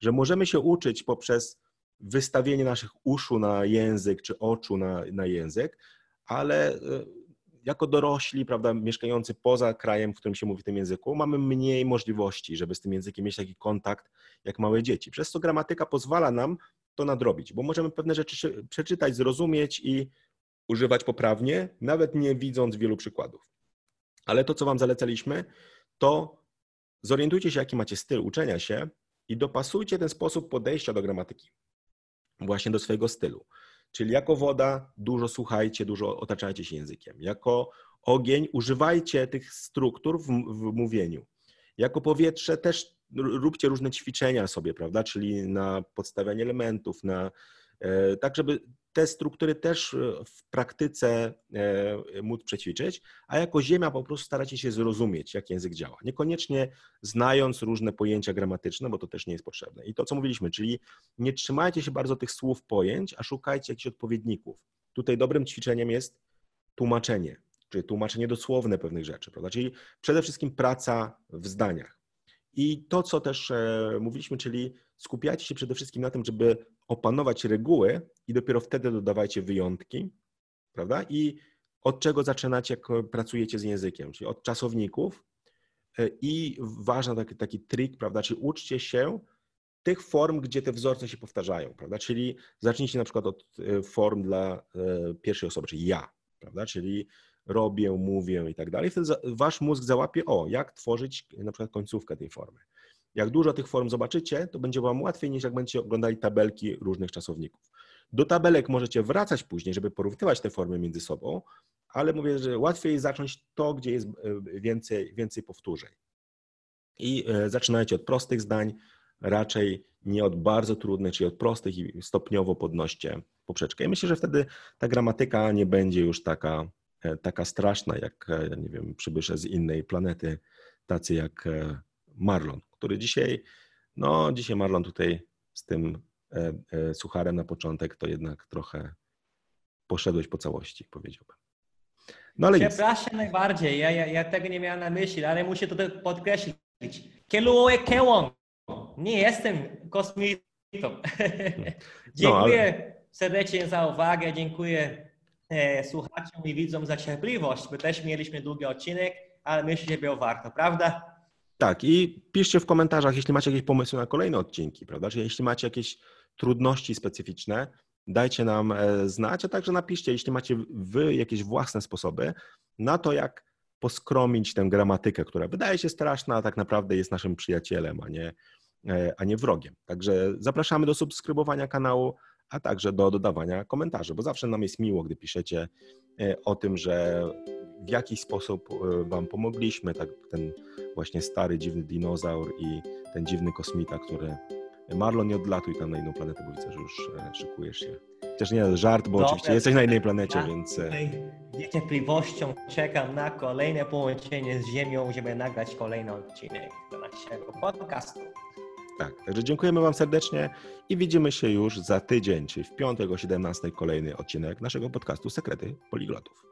że możemy się uczyć poprzez wystawienie naszych uszu na język, czy oczu na, na język, ale e, jako dorośli, prawda, mieszkający poza krajem, w którym się mówi tym języku, mamy mniej możliwości, żeby z tym językiem mieć taki kontakt jak małe dzieci. Przez co gramatyka pozwala nam to nadrobić, bo możemy pewne rzeczy przeczytać, zrozumieć i używać poprawnie, nawet nie widząc wielu przykładów. Ale to, co Wam zalecaliśmy, to Zorientujcie się, jaki macie styl uczenia się i dopasujcie ten sposób podejścia do gramatyki właśnie do swojego stylu. Czyli jako woda dużo słuchajcie, dużo otaczajcie się językiem. Jako ogień używajcie tych struktur w, w mówieniu. Jako powietrze też róbcie różne ćwiczenia sobie, prawda? Czyli na podstawianie elementów, na E, tak żeby te struktury też e, w praktyce e, móc przećwiczyć, a jako Ziemia po prostu staracie się zrozumieć, jak język działa. Niekoniecznie znając różne pojęcia gramatyczne, bo to też nie jest potrzebne. I to, co mówiliśmy, czyli nie trzymajcie się bardzo tych słów, pojęć, a szukajcie jakichś odpowiedników. Tutaj dobrym ćwiczeniem jest tłumaczenie, czyli tłumaczenie dosłowne pewnych rzeczy, prawda? Czyli przede wszystkim praca w zdaniach. I to, co też mówiliśmy, czyli skupiajcie się przede wszystkim na tym, żeby opanować reguły i dopiero wtedy dodawajcie wyjątki, prawda? I od czego zaczynacie, jak pracujecie z językiem, czyli od czasowników, I ważny taki, taki trik, prawda, czyli uczcie się tych form, gdzie te wzorce się powtarzają, prawda? Czyli zacznijcie na przykład od form dla pierwszej osoby, czyli ja, prawda? Czyli robię, mówię i tak dalej. Wtedy wasz mózg załapie, o, jak tworzyć na przykład końcówkę tej formy. Jak dużo tych form zobaczycie, to będzie Wam łatwiej niż jak będziecie oglądali tabelki różnych czasowników. Do tabelek możecie wracać później, żeby porównywać te formy między sobą, ale mówię, że łatwiej zacząć to, gdzie jest e, więcej, więcej powtórzeń. I e, zaczynajcie od prostych zdań, raczej nie od bardzo trudnych, czyli od prostych i stopniowo podnoście poprzeczkę. I myślę, że wtedy ta gramatyka nie będzie już taka, e, taka straszna, jak, nie wiem, przybysze z innej planety, tacy jak Marlon, który dzisiaj, no dzisiaj Marlon tutaj z tym e, e, sucharem na początek, to jednak trochę poszedłeś po całości, powiedziałbym. No ale Przepraszam nic. najbardziej, ja, ja, ja, tego nie miałem na myśli, ale muszę to podkreślić. Keluoe kełon. Nie jestem kosmitą. dziękuję no, ale... serdecznie za uwagę, dziękuję e, słuchaczom i widzom za cierpliwość, bo też mieliśmy długi odcinek, ale myślę, że było warto, prawda? Tak, i piszcie w komentarzach, jeśli macie jakieś pomysły na kolejne odcinki, prawda? Jeśli macie jakieś trudności specyficzne, dajcie nam e, znać, a także napiszcie, jeśli macie wy jakieś własne sposoby na to, jak poskromić tę gramatykę, która wydaje się straszna, a tak naprawdę jest naszym przyjacielem, a nie, e, a nie wrogiem. Także zapraszamy do subskrybowania kanału, a także do dodawania komentarzy, bo zawsze nam jest miło, gdy piszecie e, o tym, że w jakiś sposób e, Wam pomogliśmy, tak ten właśnie stary, dziwny dinozaur i ten dziwny kosmita, który Marlon, nie odlatuj tam na inną planetę, bo widzę, że już e, szykujesz się. Chociaż nie, żart, bo Dobre, oczywiście jesteś na innej planecie, ja więc... Z niecierpliwością czekam na kolejne połączenie z Ziemią, żeby nagrać kolejny odcinek do naszego podcastu. Tak, także dziękujemy Wam serdecznie i widzimy się już za tydzień, czyli w piątek o 17 kolejny odcinek naszego podcastu Sekrety Poliglotów.